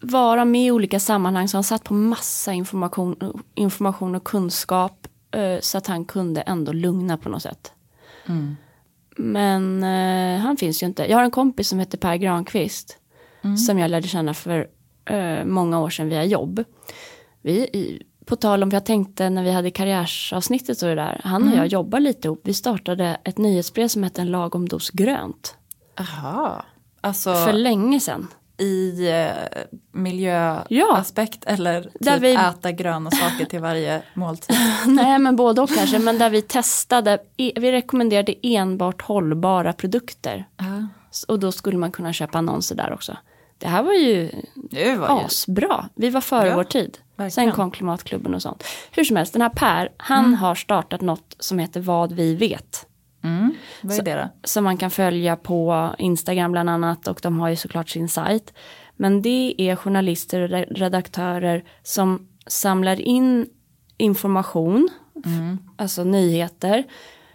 vara med i olika sammanhang. Så han satt på massa information, information och kunskap. eh, så att han kunde ändå lugna på något sätt. Mm. Men eh, han finns ju inte. Jag har en kompis som heter Per Granqvist. Som jag lärde känna för eh, många år sedan via jobb. Vi, i, på tal om, jag tänkte när vi hade karriärsavsnittet och det där. Han och jag jobbar lite ihop. Vi startade ett nyhetsbrev som hette En lagom dos grönt. Aha. Alltså För länge sedan. I eh, miljöaspekt eller typ Där vi- äta gröna saker till varje måltid. Nej men både och kanske. Men där vi testade. e- Vi rekommenderade enbart hållbara produkter. Ja. S- Och då skulle man kunna köpa annonser där också. Det här var ju Det var ju... asbra. Vi var före Ja, vår tid. verkligen. Sen kom klimatklubben och sånt. Hur som helst, den här Per, han har startat något som heter Vad vi vet. Mm. Vad är det då? Som man kan följa på Instagram bland annat och de har ju såklart sin sajt. Men det är journalister och re- redaktörer som samlar in information, alltså nyheter,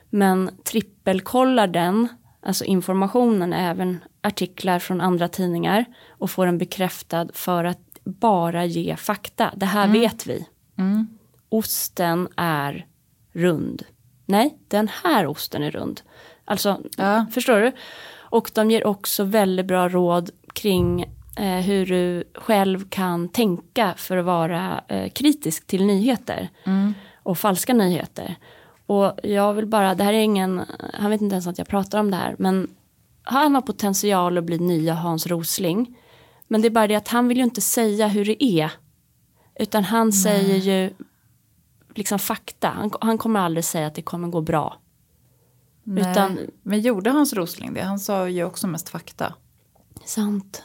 men trippelkollar den, alltså informationen, även artiklar från andra tidningar och får den bekräftad för att bara ge fakta. Det här vet vi. Mm. Osten är rund. Nej, den här osten är rund. Alltså, Ja. förstår du? Och de ger också väldigt bra råd kring eh, hur du själv kan tänka för att vara eh, kritisk till nyheter. Och falska nyheter. Och jag vill bara, det här är ingen, han vet inte ens att jag pratar om det här. Men han har potential att bli nya Hans Rosling. Men det är bara det att han vill ju inte säga hur det är. Utan han säger ju liksom fakta. Han, han kommer aldrig säga att det kommer gå bra. Nej. Utan- Men gjorde Hans Rosling det? Han sa ju också mest fakta. Sant.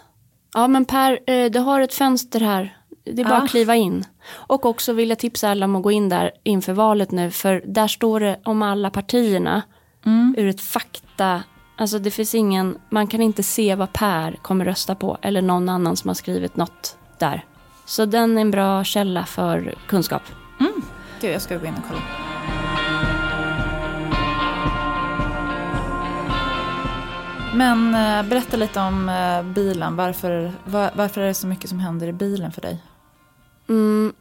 Ja men Per, eh, du har ett fönster här. Det är bara Ah. att kliva in. Och också vill jag tipsa alla om att gå in där inför valet nu. För där står det om alla partierna. Ur ett fakta. Alltså det finns ingen, man kan inte se vad Per kommer rösta på. Eller någon annan som har skrivit något där. Så den är en bra källa för kunskap. Gud, jag ska gå in och kolla. Men eh, berätta lite om eh, bilen. Varför, var, varför är det så mycket som händer i bilen för dig? Mm,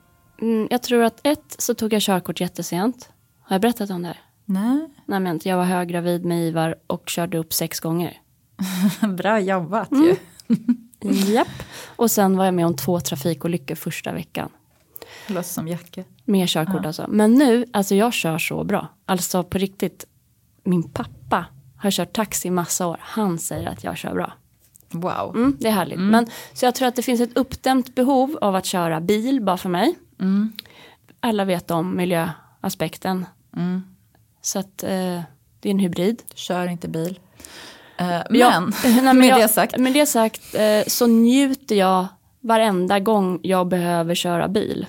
mm, jag tror att ett så tog jag körkort jättesent. Har jag berättat om det här? Nej, Nej men jag var höggravid med Ivar och körde upp sex gånger. bra jobbat ju. Japp. Och sen var jag med om två trafikolyckor första veckan. Låter som Jacke. Med körkort alltså. Men nu, alltså jag kör så bra. Alltså på riktigt, min pappa har kört taxi massa år. Han säger att jag kör bra. Wow. Mm, det är härligt. Men, så jag tror att det finns ett uppdämt behov av att köra bil bara för mig. Alla vet om miljöaspekten. Så att eh, det är en hybrid. Kör inte bil. Eh, Ja, men, nej, men med jag, det sagt. Med det sagt eh, så njuter jag varenda gång jag behöver köra bil.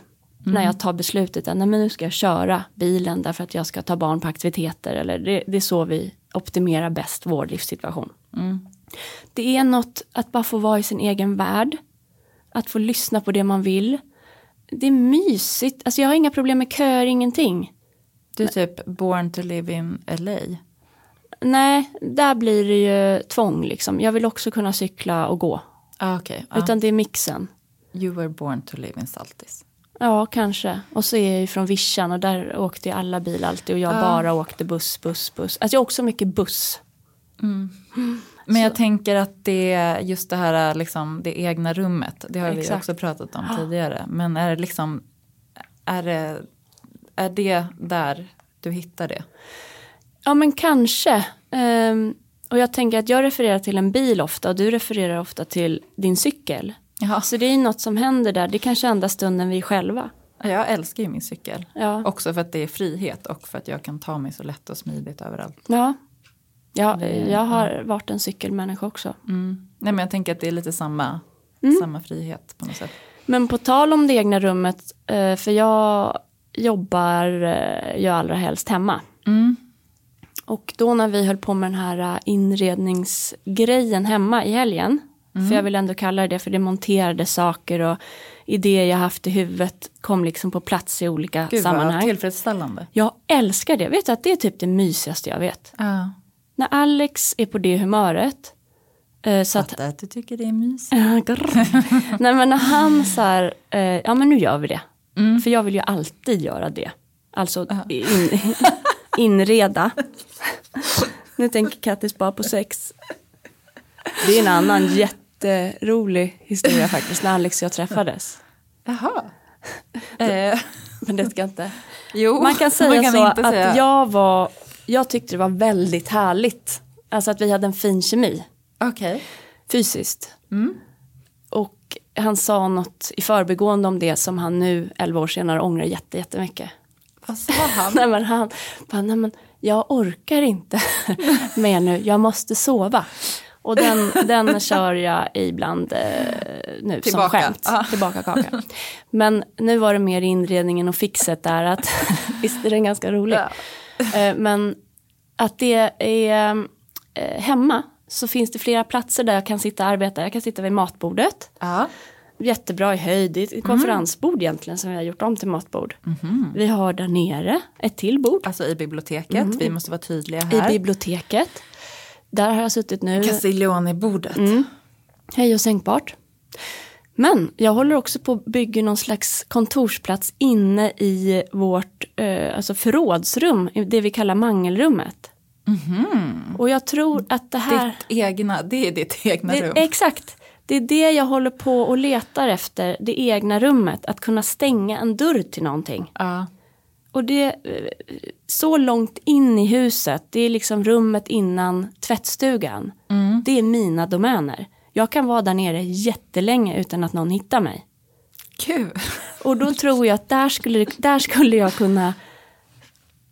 Mm. När jag tar beslutet att nej, men nu ska jag köra bilen därför att jag ska ta barn på aktiviteter. Eller det, det är så vi optimerar bäst vår livssituation. Mm. Det är något att bara få vara i sin egen värld. Att få lyssna på det man vill. Det är mysigt. Alltså jag har inga problem med köer, ingenting. Du är typ born to live in LA. Nej, där blir det ju tvång liksom. Jag vill också kunna cykla och gå. Ah, okay. ah. Utan det är mixen. You were born to live in Saltis. Ja, kanske. Och så är jag ju från Vischan och där åkte alla bil alltid och jag Ja. bara åkte buss, buss, buss. Alltså jag åker så mycket buss. Men jag tänker att det är just det här liksom, det egna rummet. Det har vi Exakt. också pratat om tidigare. Men är det liksom, är det, är det där du hittar det? Ja, men kanske. Ehm, och jag tänker att jag refererar till en bil ofta och du refererar ofta till din cykel. Ja. Så det är något som händer där. Det kanske enda stunden vi är själva. Jag älskar ju min cykel. Ja. Också för att det är frihet och för att jag kan ta mig så lätt och smidigt överallt. Ja. Ja, jag har varit en cykelmänniska också. Mm. Nej, men jag tänker att det är lite samma, Mm. samma frihet på något sätt. Men på tal om det egna rummet, eh, för jag jobbar eh, ju allra helst hemma. Mm. Och då när vi höll på med den här äh, inredningsgrejen hemma i helgen. Mm. För jag vill ändå kalla det det för det monterade saker och idéer jag haft i huvudet kom liksom på plats i olika Gud vad sammanhang. tillfredsställande. Jag älskar det. Vet du att det är typ det mysigaste jag vet. Ja. När Alex är på det humöret. eh, Så att, att du tycker det är mysigt. nej men när han så här, eh, ja men nu gör vi det. Mm. För jag vill ju alltid göra det. Alltså in, inreda. nu tänker Kattis bara på sex. Det är en annan jätterolig historia faktiskt, när Alex och jag träffades. Jaha. eh, Men det ska inte. jo, Man kan säga kan så att säga. jag var, jag tyckte det var väldigt härligt. Alltså att vi hade en fin kemi, Okej. fysiskt. Mm. Och han sa något i förbigående om det som han nu, 11 år senare, ångrar jätte, jättemycket. Vad sa han? Nej men han bara, nej men jag orkar inte mer nu, jag måste sova. Och den, den kör jag ibland eh, nu som Tillbaka. skämt. Ja. Tillbaka kaka. Men nu var det mer inredningen och fixet där att, visst är den ganska rolig. Ja. Eh, men att det är eh, hemma så finns det flera platser där jag kan sitta och arbeta. Jag kan sitta vid matbordet. Ja. Jättebra i höjd, det är ett konferensbord egentligen som vi har gjort om till matbord. Vi har där nere ett till bord Alltså i biblioteket, vi måste vara tydliga Mm. i här. biblioteket. Där har jag suttit nu. Castiglione-bordet. Mm. Hej och sänkbart. Men jag håller också på att bygga någon slags kontorsplats inne i vårt eh, alltså förrådsrum, det vi kallar mangelrummet. Och jag tror att det här... Ditt egna, det är ditt egna Det, rum. exakt. Det är det jag håller på och letar efter, det egna rummet. Att kunna stänga en dörr till någonting. Ja. Och det, eh, så långt in i huset, det är liksom rummet innan tvättstugan. Det är mina domäner. Jag kan vara där nere jättelänge utan att någon hittar mig. Kul. Och då tror jag att där skulle, där skulle jag kunna...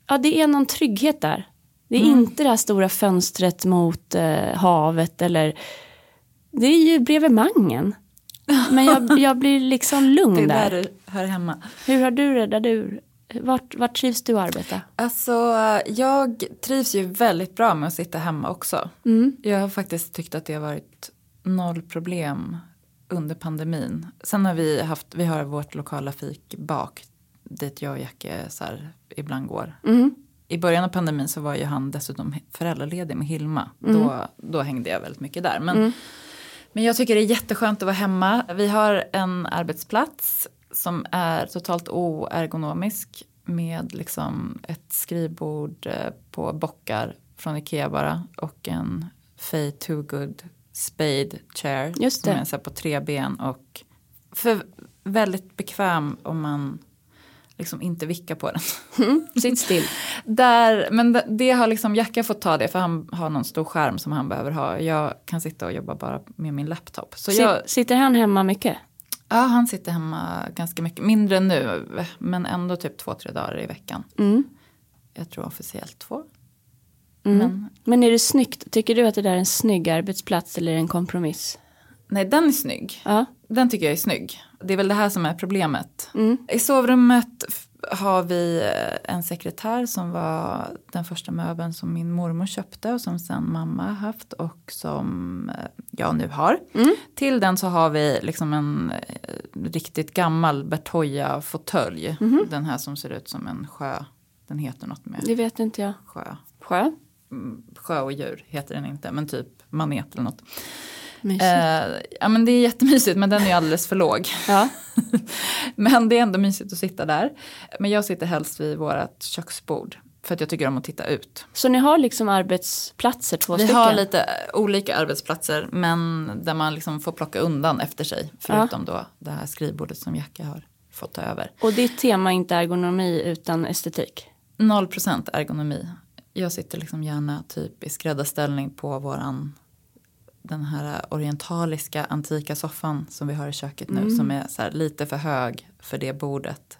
Ja, det är någon trygghet där. Det är Mm. inte det här stora fönstret mot eh, havet eller... Det är ju bredvid Mangen. Men jag, jag blir liksom lugn Det är där. där du hör hemma. Hur har du det där du... Vart, vart trivs du att arbeta? Alltså, jag trivs ju väldigt bra med att sitta hemma också. Jag har faktiskt tyckt att det har varit noll problem under pandemin. Sen har vi haft, vi har vårt lokala fikbak dit jag och Jacke så här, ibland går. I början av pandemin så var ju han dessutom föräldraledig med Hilma. Då, då hängde jag väldigt mycket där. Men, men jag tycker det är jätteskönt att vara hemma. Vi har en arbetsplats som är totalt oergonomisk med liksom ett skrivbord eh, på bockar från Ikea bara och en Fay Too Good Spade Chair Just som det. är så på tre ben och för väldigt bekväm om man liksom inte vickar på den. Sitt still. Där, men det, det har liksom Jacka fått ta det för han har någon stor skärm som han behöver ha. Jag kan sitta och jobba bara med min laptop. Så jag, Sit, sitter han hemma mycket? Ja, han sitter hemma ganska mycket, mindre nu, men ändå typ två, tre dagar i veckan. Mm. Jag tror officiellt två. Mm. Men Men är det snyggt? Tycker du att det där är en snygg arbetsplats eller en kompromiss? nej, den är snygg. Ja. Den tycker jag är snygg. Det är väl det här som är problemet. Mm. I sovrummet har vi eh, en sekretär som var den första möbeln som min mormor köpte och som sen mamma haft och som eh, jag nu har. Till den så har vi liksom en eh, riktigt gammal Bertoya fåtölj. Den här som ser ut som en sjö. Den heter något med Det vet inte jag. sjö. Sjö? Mm, Sjö och djur heter den inte men typ manet eller något. Eh, ja men det är jättemysigt men den är ju alldeles för låg. Ja. Men det är ändå mysigt att sitta där. Men jag sitter helst vid vårt köksbord. För att jag tycker om att titta ut. Så ni har liksom arbetsplatser, två Vi stycken? har lite olika arbetsplatser men där man liksom får plocka undan efter sig. Förutom då det här skrivbordet som Jacka har fått ta över. Och ditt tema är inte ergonomi utan estetik? 0% ergonomi. Jag sitter liksom gärna typ i skräddarställning på våran den här orientaliska antika soffan som vi har i köket nu som är så lite för hög för det bordet.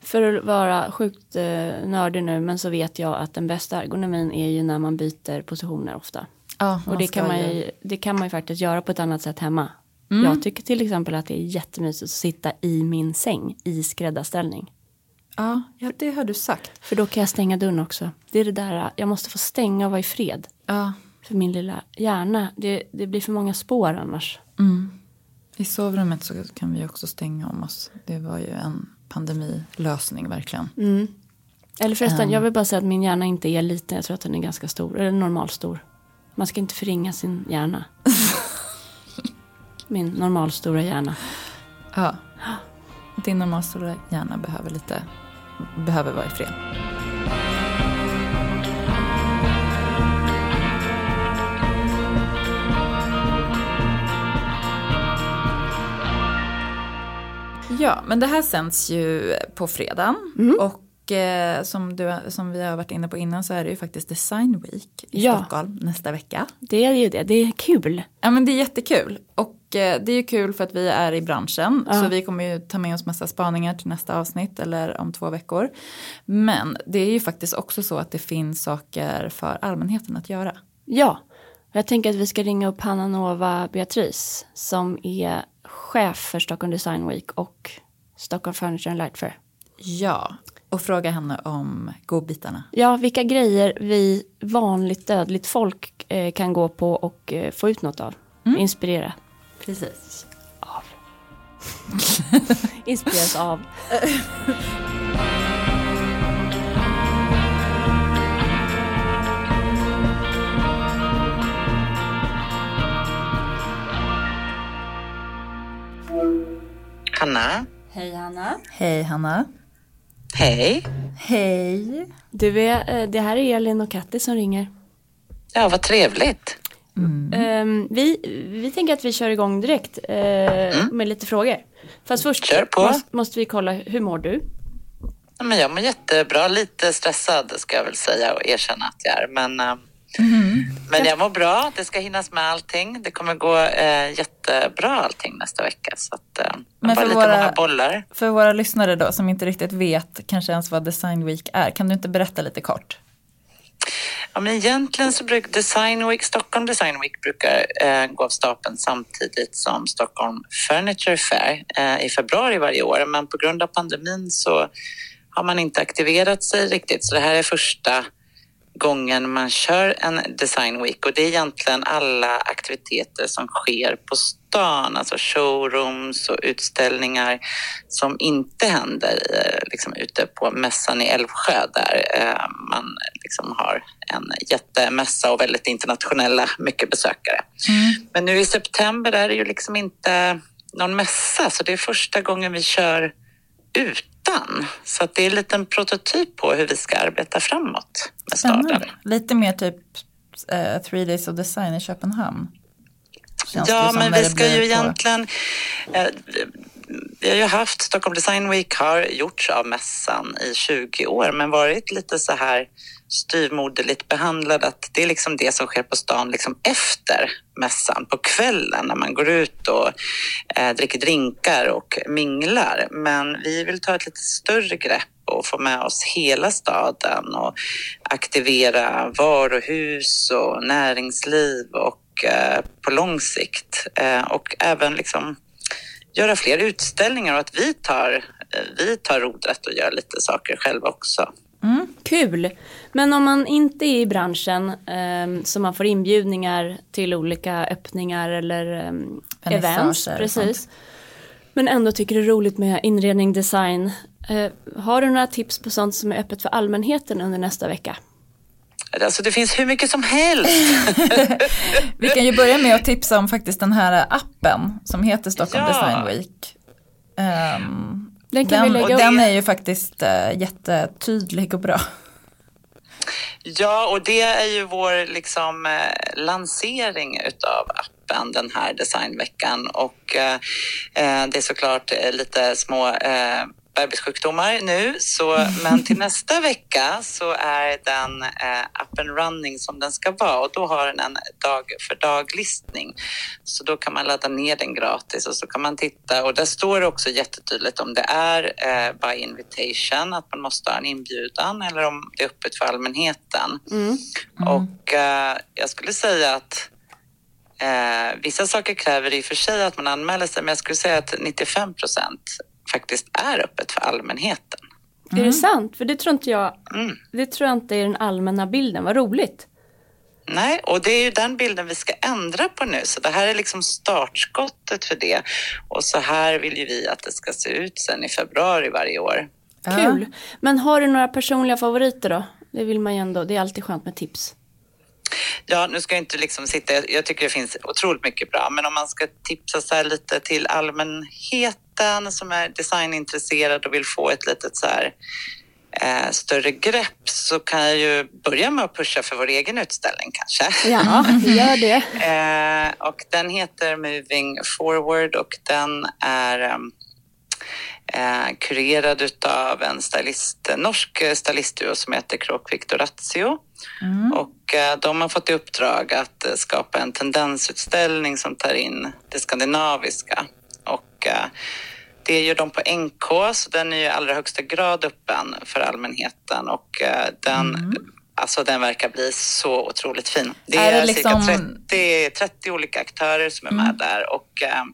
För att vara sjukt eh, nördig nu men så vet jag att den bästa ergonomin är ju när man byter positioner ofta. Ja, Och det kan, man ju, det kan man ju faktiskt göra på ett annat sätt hemma. Jag tycker till exempel att det är jättemysigt att sitta i min säng i skräddarställning. Ja, ja, det har du sagt. För då kan jag stänga dörren också. Det är det där, jag måste få stänga och vara i fred. Ja, För min lilla hjärna, det, det blir för många spår annars. I sovrummet så kan vi också stänga om oss. Det var ju en pandemilösning verkligen. Eller förresten, Ehm. jag vill bara säga att min hjärna inte är liten, jag tror att den är ganska stor, eller normalstor. Man ska inte förringa sin hjärna. min normalstora hjärna. Ja. Din normalstora hjärna behöver lite, behöver vara i fred. Ja, men det här sänds ju på fredagen. Och eh, som, du, som vi har varit inne på innan så är det ju faktiskt Design Week i Ja. Stockholm nästa vecka. Det är ju det, det är kul. Ja men det är jättekul. Och eh, det är ju kul för att vi är i branschen. Så vi kommer ju ta med oss massa spaningar till nästa avsnitt eller om två veckor. Men det är ju faktiskt också så att det finns saker för allmänheten att göra. Ja, jag tänker att vi ska ringa upp Hanna Nova Beatrice som är chef för Stockholm Design Week och Stockholm Furniture and Light Fair. Ja, och fråga henne om godbitarna. Ja, vilka grejer vi vanligt dödligt folk eh, kan gå på och eh, få ut något av. Inspirera. Precis. Av. Inspireras av. Hanna? Hej Hanna. Hej Hanna. Hej. Hej. Du är, eh, det här är Elin och Katti som ringer. Ja, vad trevligt. Ehm, vi, vi tänker att vi kör igång direkt eh, med lite frågor. Fast först Kör på. måste, måste vi kolla, hur mår du? Ja, Men jag mår jättebra, lite stressad ska jag väl säga och erkänna att jag är. Men eh, Men jag mår bra. Det ska hinnas med allting. Det kommer gå eh, jättebra allting nästa vecka. Så att, eh, Men för lite våra- många bollar. För våra lyssnare då som inte riktigt vet kanske ens vad Design Week är, kan du inte berätta lite kort? Ja, men egentligen så brukar Design Week, Stockholm Design Week brukar eh, gå av stapeln samtidigt som Stockholm Furniture Fair eh, i februari varje år. Men på grund av pandemin så har man inte aktiverat sig riktigt. Så det här är första gången man kör en Design Week. Och det är egentligen alla aktiviteter som sker på stan, alltså showrooms och utställningar som inte händer eh, liksom ute på mässan i Älvsjö där eh, man liksom har en jättemässa och väldigt internationella, mycket besökare. Men nu i september är det ju liksom inte någon mässa så det är första gången vi kör utan. Så att det är en liten prototyp på hur vi ska arbeta framåt med staden. Lite mer typ Three Days of Design i Köpenhamn. Känns Ja, men vi ska ju på- egentligen... Eh, vi har ju haft Stockholm Design Week har gjorts av mässan i 20 år men varit lite så här styvmoderligt behandlad att det är liksom det som sker på stan liksom efter mässan på kvällen när man går ut och eh, dricker drinkar och minglar. Men vi vill ta ett lite större grepp och få med oss hela staden och aktivera varuhus och näringsliv och eh, på lång sikt eh, och även liksom göra fler utställningar och att vi tar, eh, vi tar rodret och gör lite saker själva också. Mm, kul! Men om man inte är i branschen ehm, så man får inbjudningar till olika öppningar eller um, Vernissager events. Precis. Men ändå tycker det är roligt med inredning, design. Eh, har du några tips på sånt som är öppet för allmänheten under nästa vecka? Alltså det finns hur mycket som helst. Vi kan ju börja med att tipsa om faktiskt den här appen som heter Stockholm Ja. Design Week. Ehm, Den kan vi den, lägga och den är ju faktiskt eh, jättetydlig och bra. Ja, och det är ju vår liksom, eh, lansering utav appen den här designveckan. Och eh, eh det är såklart eh, lite små eh, bebissjukdomar nu, så, men till nästa vecka så är den eh, up and running som den ska vara och då har den en dag för dag-listning. Så då kan man ladda ner den gratis och så kan man titta och där står det också jättetydligt om det är eh, by invitation, att man måste ha en inbjudan eller om det är öppet för allmänheten. Och eh, jag skulle säga att eh, vissa saker kräver i och för sig att man anmäler sig, men jag skulle säga att 95 procent faktiskt är öppet för allmänheten. Är det sant? För det tror inte jag, Mm. det tror jag inte är den allmänna bilden. Vad roligt. Nej, och det är ju den bilden vi ska ändra på nu. Så det här är liksom startskottet för det. Och så här vill ju vi att det ska se ut sen i februari varje år. Kul. Men har du några personliga favoriter då? Det vill man ju ändå, det är alltid skönt med tips. Ja, nu ska jag inte liksom sitta, jag- jag tycker det finns otroligt mycket bra, men om man ska tipsa så här lite till allmänheten som är designintresserad och vill få ett litet så här eh, större grepp så kan jag ju börja med att pusha för vår egen utställning kanske. Ja, gör det. Eh, och den heter Moving Forward och den är ehm, eh, kurerad utav en stylist, norsk stylistduo som heter Kråkvik Doratio. Och eh, de har fått i uppdrag att eh, skapa en tendensutställning som tar in det skandinaviska. Och eh, det gör de på NK, så den är ju i allra högsta grad öppen för allmänheten. Och eh, den, alltså, den verkar bli så otroligt fin. Det Är är, det liksom- cirka 30, 30 olika aktörer som är med där. Och eh,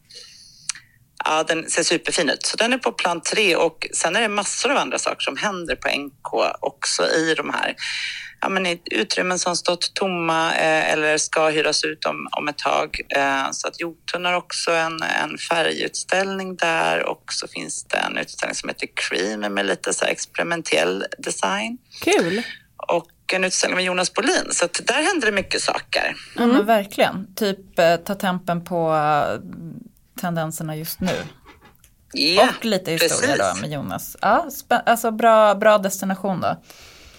Ja, den ser superfin ut. Så den är på plan tre och sen är det massor av andra saker som händer på NK också i de här ja, men i utrymmen som stått tomma eh, eller ska hyras ut om, om ett tag. Eh, så att Jotun har också en, en färgutställning där och så finns det en utställning som heter Cream med lite så här experimentell design Kul. och en utställning med Jonas Bolin. Så att där händer det mycket saker. Ja men verkligen. Typ eh, ta tempen på eh, tendenserna just nu. Ja, och lite historia precis. då med Jonas. Ja, alltså bra, bra destination då.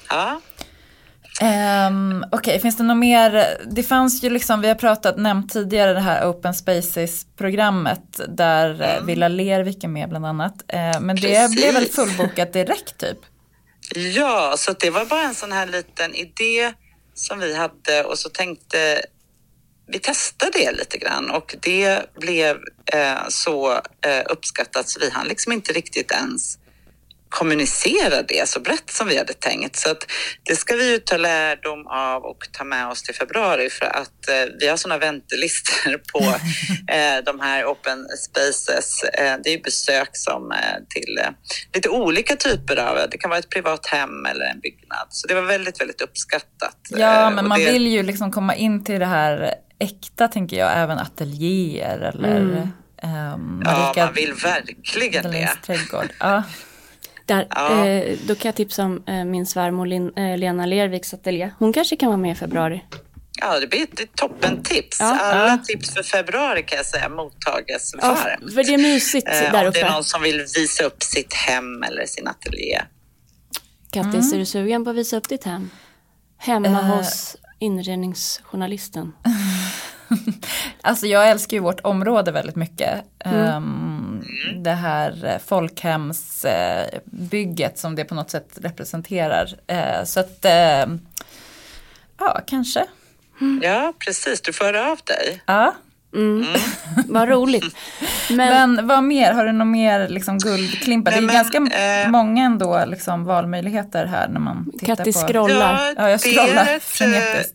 Ja. Um, Okej, finns det något mer? Det fanns ju liksom, vi har pratat, nämnt tidigare det här Open Spaces-programmet där mm. Villa Lervik är med bland annat. Eh, men det Precis. blev väl fullbokat direkt typ? Ja, så det var bara en sån här liten idé som vi hade och så tänkte vi testade det lite grann och det blev eh, så eh, uppskattat så vi hann liksom inte riktigt ens kommunicera det så brett som vi hade tänkt. Så att det ska vi ju ta lärdom av och ta med oss till februari för att eh, vi har sådana väntelistor på eh, de här open spaces. Eh, det är ju besök som eh, till eh, lite olika typer av, det kan vara ett privat hem eller en byggnad. Så det var väldigt, väldigt uppskattat. Ja, Eh, men man det, vill ju liksom komma in till det här äkta tänker jag, även ateljéer eller Mm. ehm, Ja, Marika man vill verkligen det. Dahlins trädgård. Ja. Där, Ja. eh, då kan jag tipsa om eh, min svärmor Lin, eh, Lena Lerviks ateljé. Hon kanske kan vara med i februari. Ja, det blir ett toppentips. Ja. Alla Ja. tips för februari kan jag säga mottages Ja, varmt. för det är mysigt Eh, där om det är uppe. någon som vill visa upp sitt hem eller sin ateljé. Kattis, är du sugen på att visa upp ditt hem? Hemma Eh. hos inredningsjournalisten. Alltså jag älskar ju vårt område väldigt mycket. Mm. Ehm, det här eh, folkhemsbygget som det på något sätt representerar. Eh, så att, eh, ja kanske. Ja, precis. Du får höra av dig. Ja. Mm. Vad roligt. Men, Men vad mer, har du något mer liksom guldklimpar? Det är Nej, ganska men, eh, många ändå liksom valmöjligheter här när man tittar Kattis på. scrollar. Ja, jag det är scrollar ett, eh,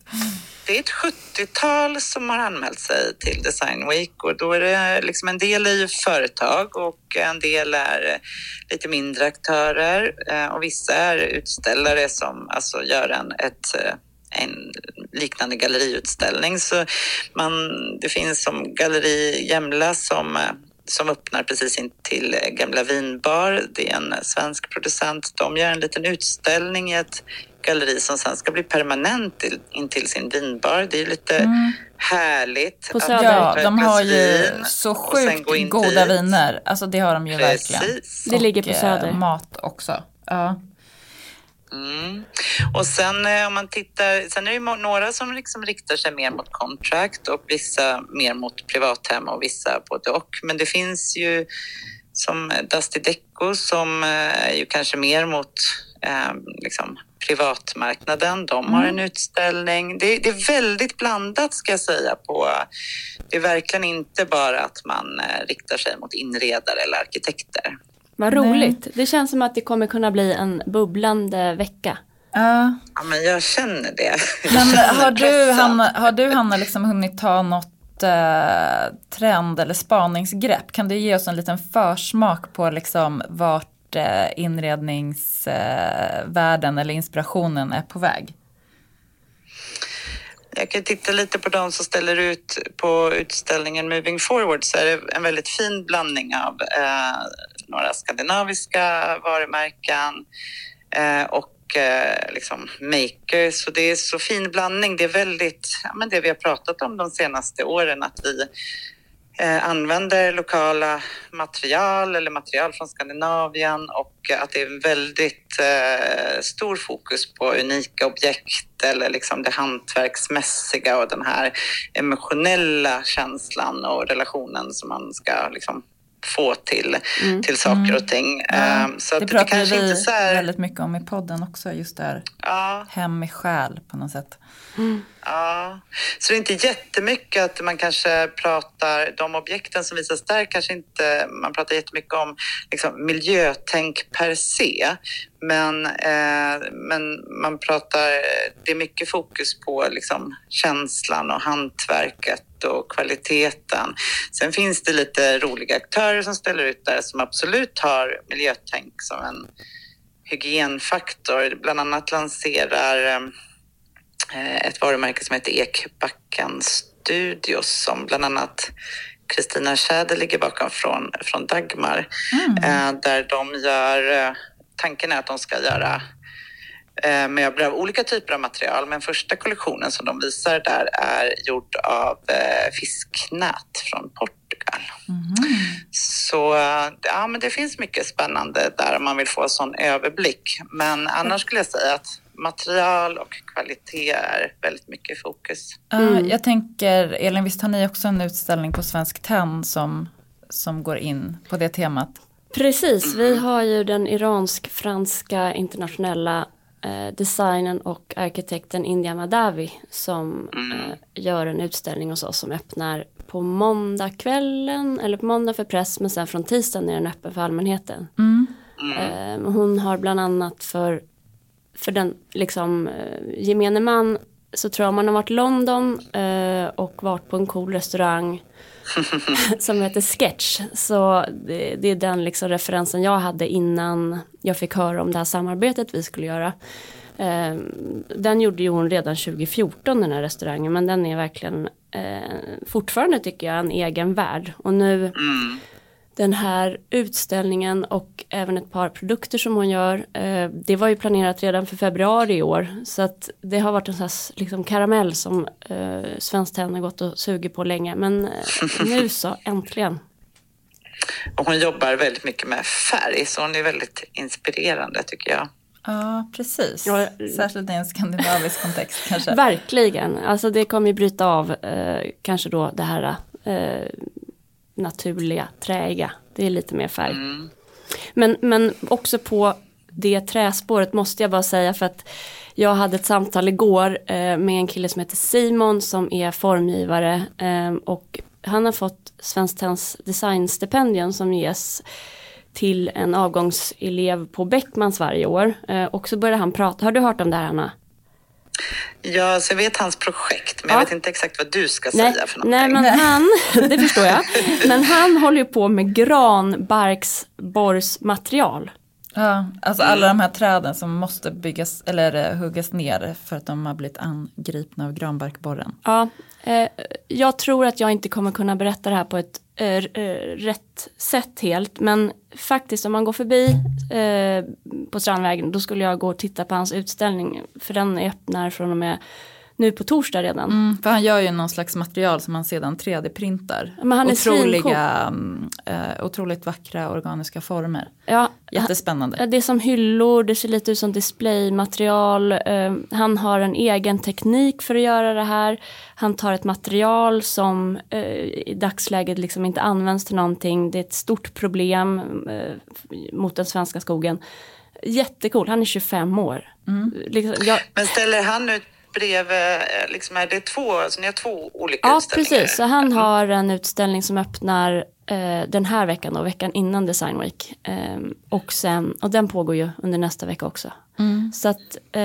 Det är ett 70-tal som har anmält sig till Design Week och då är det liksom en del är ju företag och en del är eh, lite mindre aktörer och vissa är utställare som alltså gör en, ett, en liknande galleriutställning. Så man, det finns som Galleri Jämla som som öppnar precis in till Gamla Vinbar. Det är en svensk producent. De gör en liten utställning i ett galleri som sen ska bli permanent till, in till sin vinbar. Det är lite härligt. På Söder. Mm. Ja, de har ju så sjukt goda dit. viner. Alltså det har de ju verkligen. Precis. Det ligger på Och, eh, Söder. mat också. Ja. Mm. Och sen eh, om man tittar, sen är det ju några som liksom riktar sig mer mot contract och vissa mer mot privathem och vissa både och. Men det finns ju som Dusty Deco som eh, är ju kanske mer mot eh, liksom privatmarknaden. De har en utställning. Det, det är väldigt blandat ska jag säga. på Det är verkligen inte bara att man eh, riktar sig mot inredare eller arkitekter. Vad Nej. roligt. Det känns som att det kommer kunna bli en bubblande vecka. Ja. Ja, men jag känner det. Jag Men känner har du. Hanna, har du Hanna liksom hunnit ta något eh, trend eller spaningsgrepp? Kan du ge oss en liten försmak på liksom vart eh, inredningsvärlden eh, eller inspirationen är på väg? Jag kan titta lite på de som ställer ut på utställningen Moving Forward så är det en väldigt fin blandning av eh, några skandinaviska varumärken eh, och eh, liksom makers. Så det är så fin blandning. Det är väldigt, ja, men det vi har pratat om de senaste åren, att vi eh, använder lokala material eller material från Skandinavien och att det är väldigt eh, stor fokus på unika objekt eller liksom det hantverksmässiga och den här emotionella känslan och relationen som man ska liksom få till, till saker och ting. Eh, så det det, pratar kanske vi inte så här... väldigt mycket om i podden också, just där Ja, hem i själ på något sätt. Ja, så det är inte jättemycket att man kanske pratar, de objekten som visas där kanske inte, man pratar jättemycket om liksom, miljötänk per se. Men, eh, men man pratar, det är mycket fokus på liksom, känslan och hantverket och kvaliteten. Sen finns det lite roliga aktörer som ställer ut där som absolut har miljötänk som en hygienfaktor. Bland annat lanserar eh, ett varumärke som heter Ekbacken Studios som bland annat Kristina Tjäder ligger bakom från, från Dagmar. Eh, där de gör, eh, tanken är att de ska göra möbler av olika typer av material. Men första kollektionen som de visar där är gjord av eh, fisknät från Portugal. Så eh, ja, men det finns mycket spännande där om man vill få en sån överblick. Men annars skulle jag säga att material och kvalitet är väldigt mycket i fokus. Ja, Jag tänker, Elin, visst har ni också en utställning på Svensk Tenn som, som går in på det temat? Precis, vi har ju den iransk-franska internationella eh, designern och arkitekten India Madavi som Mm. eh, gör en utställning hos oss som öppnar på måndagskvällen eller på måndag för press men sen från tisdagen är den öppen för allmänheten. Eh, hon har bland annat för, för den liksom eh, gemene man så tror jag man har varit i London eh, och varit på en cool restaurang som heter Sketch. Så det, det är den liksom referensen jag hade innan jag fick höra om det här samarbetet vi skulle göra. Eh, den gjorde ju hon redan 2014 den här restaurangen men den är verkligen eh, fortfarande tycker jag en egen värld. Och nu Mm den här utställningen och även ett par produkter som hon gör. Eh, det var ju planerat redan för februari i år. Så att det har varit en sån här liksom karamell som eh, Svenskt Tenn har gått och sugit på länge. Men eh, nu så, äntligen. Och hon jobbar väldigt mycket med färg, så hon är väldigt inspirerande tycker jag. Ja, precis. Ja, Särskilt i en skandinavisk kontext kanske. Verkligen, alltså det kommer ju bryta av eh, kanske då det här eh, naturliga, träiga. Det är lite mer färg. Men, men också på det träspåret måste jag bara säga för att jag hade ett samtal igår eh, med en kille som heter Simon som är formgivare eh, och han har fått Svenskt Tenns designstipendium som ges till en avgångselev på Beckmans varje år. Eh, och så började han prata, har du hört om det här Hanna? Ja, så jag vet hans projekt, men Ja. jag vet inte exakt vad du ska Nej, säga för någonting. nej men han, det förstår jag. Men han håller ju på med granbarksborrsmaterial. Ja, alltså alla de här träden som måste byggas eller eh, huggas ner för att de har blivit angripna av granbarkborren. Ja, eh, jag tror att jag inte kommer kunna berätta det här på ett eh, eh, rätt sätt helt. Men faktiskt om man går förbi eh, på Strandvägen då skulle jag gå och titta på hans utställning. För den öppnar från och med nu på torsdag redan. Mm, för han gör ju någon slags material som han sedan 3D-printar. Men han är Otroliga, mm, eh, otroligt vackra organiska former. Ja, Jättespännande. Ja, Det är som hyllor, det ser lite ut som displaymaterial. Eh, han har en egen teknik för att göra det här. Han tar ett material som eh, i dagsläget liksom inte används till någonting. Det är ett stort problem eh, mot den svenska skogen. Jättecool, han är 25 år. Liksom, jag, Men ställer han ut bredvid, eh, liksom, är det två, så ni har två olika Ja, utställningar? precis. Så han har en utställning som öppnar eh, den här veckan och veckan innan Design Week. Eh, och, sen, och den pågår ju under nästa vecka också. Så att, eh,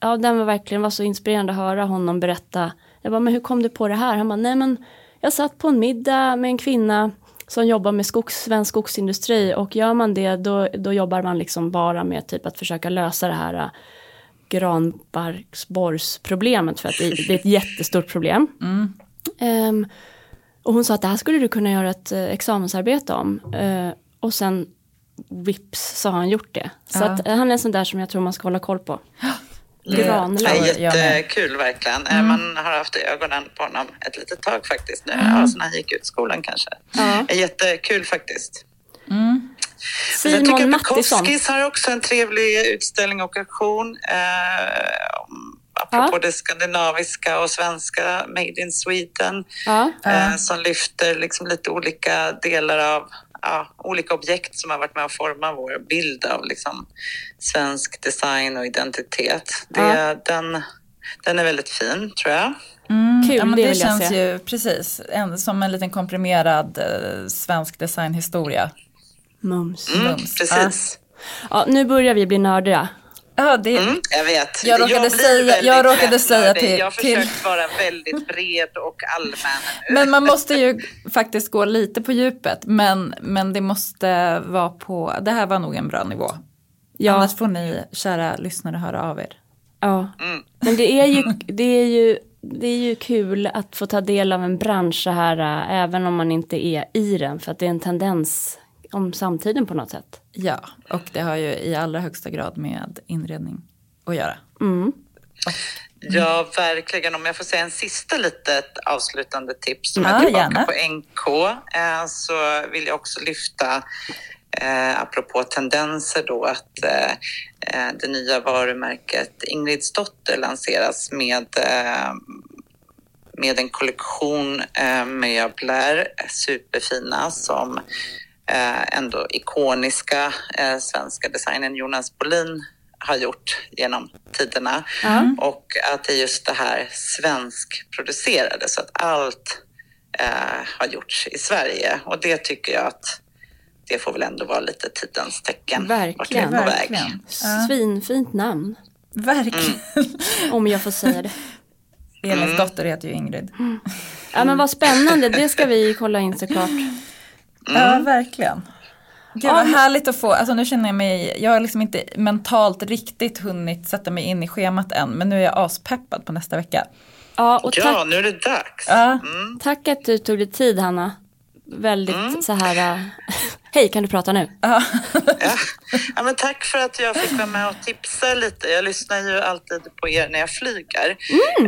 ja den var verkligen var så inspirerande att höra honom berätta. Jag bara, men hur kom du på det här? Han bara, nej men jag satt på en middag med en kvinna som jobbar med skogs, svensk skogsindustri och gör man det då, då jobbar man liksom bara med typ att försöka lösa det här eh, granbarksborrsproblemet för att det, det är ett jättestort problem. Ehm, och hon sa att det här skulle du kunna göra ett eh, examensarbete om. Eh, och sen vips så har han gjort det. Så Ja. att, eh, han är en sån där som jag tror man ska hålla koll på. Granlöv. jättekul verkligen. Eh, Man har haft ögonen på honom ett litet tag faktiskt nu. Ja, sen han gick ut skolan kanske. Ja. Jättekul faktiskt. Sen tycker Simon jag Mattisson. Bukowskis har också en trevlig utställning och auktion. Eh, apropå Ja. det skandinaviska och svenska, Made in Sweden. Ja. Eh, som lyfter liksom lite olika delar av ja, olika objekt som har varit med att forma vår bild av liksom, svensk design och identitet. Det, Ja. den, den är väldigt fin, tror jag. Mm, Kul, ja, men det det, känns se. ju precis en, som en liten komprimerad eh, svensk designhistoria. Mums. Mm, Mums. precis. Ja, nu börjar vi bli nördiga. Ja, det, Mm, jag vet. Jag råkade blir säga- jag råkade säga till- Jag har till- försökt vara väldigt bred och allmän. Men man måste ju faktiskt gå lite på djupet. Men, men det måste vara på, det här var nog en bra nivå. Ja. Annars får ni kära lyssnare höra av er. Ja. Mm. Men det är, ju, det, är ju, det är ju kul att få ta del av en bransch så här, äh, även om man inte är i den. För att det är en tendens om samtiden på något sätt. Ja, och det har ju i allra högsta grad med inredning att göra. Mm. Ja, verkligen. Om jag får säga en sista litet avslutande tips som Ja, är tillbaka gärna. på NK eh, så vill jag också lyfta eh, apropå tendenser då att eh, eh, det nya varumärket Ingridsdotter lanseras med eh, med en kollektion eh, möbler, superfina som ändå ikoniska eh, svenska designern Jonas Bolin har gjort genom tiderna. Och att det är just det här svenskproducerade, så att allt eh, har gjorts i Sverige. Och det tycker jag att det får väl ändå vara lite tidens tecken. Verkligen. Verkligen. Svinfint namn. verkligen. Om jag får säga det. Elins dotter heter ju Ingrid. Ja men vad spännande, det ska vi kolla in såklart. Ja, verkligen. Gud vad härligt att få, alltså nu känner jag mig, jag har liksom inte mentalt riktigt hunnit sätta mig in i schemat än, men nu är jag aspeppad på nästa vecka. Ja, och Ja, tack, nu är det dags. Ja, tack att du tog dig tid Hanna. Väldigt så här, äh, hej kan du prata nu? Ja. Ja, men tack för att jag fick vara med och tipsa lite. Jag lyssnar ju alltid på er när jag flyger.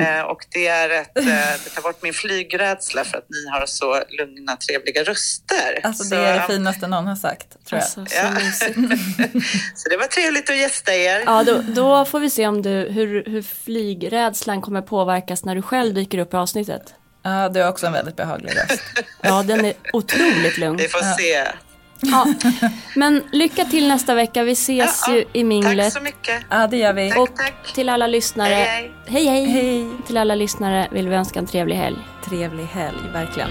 Eh, och det, är ett, eh, det tar bort min flygrädsla för att ni har så lugna, trevliga röster. alltså så, det är det finaste någon har sagt, tror jag. Alltså, så Ja. så det var trevligt att gästa er. Ja, då, då får vi se om du, hur, hur flygrädslan kommer påverkas när du själv dyker upp i avsnittet. Ja, du har också en väldigt behaglig röst. Ja, den är otroligt lugn. Vi får se. Ja. Men lycka till nästa vecka, vi ses Ja, ju i minglet. Tack så mycket. Ja, det gör vi. Tack, Och tack. till alla lyssnare, Hej, hej hej. Hej. Till alla lyssnare vill vi önska en trevlig helg. Trevlig helg, verkligen.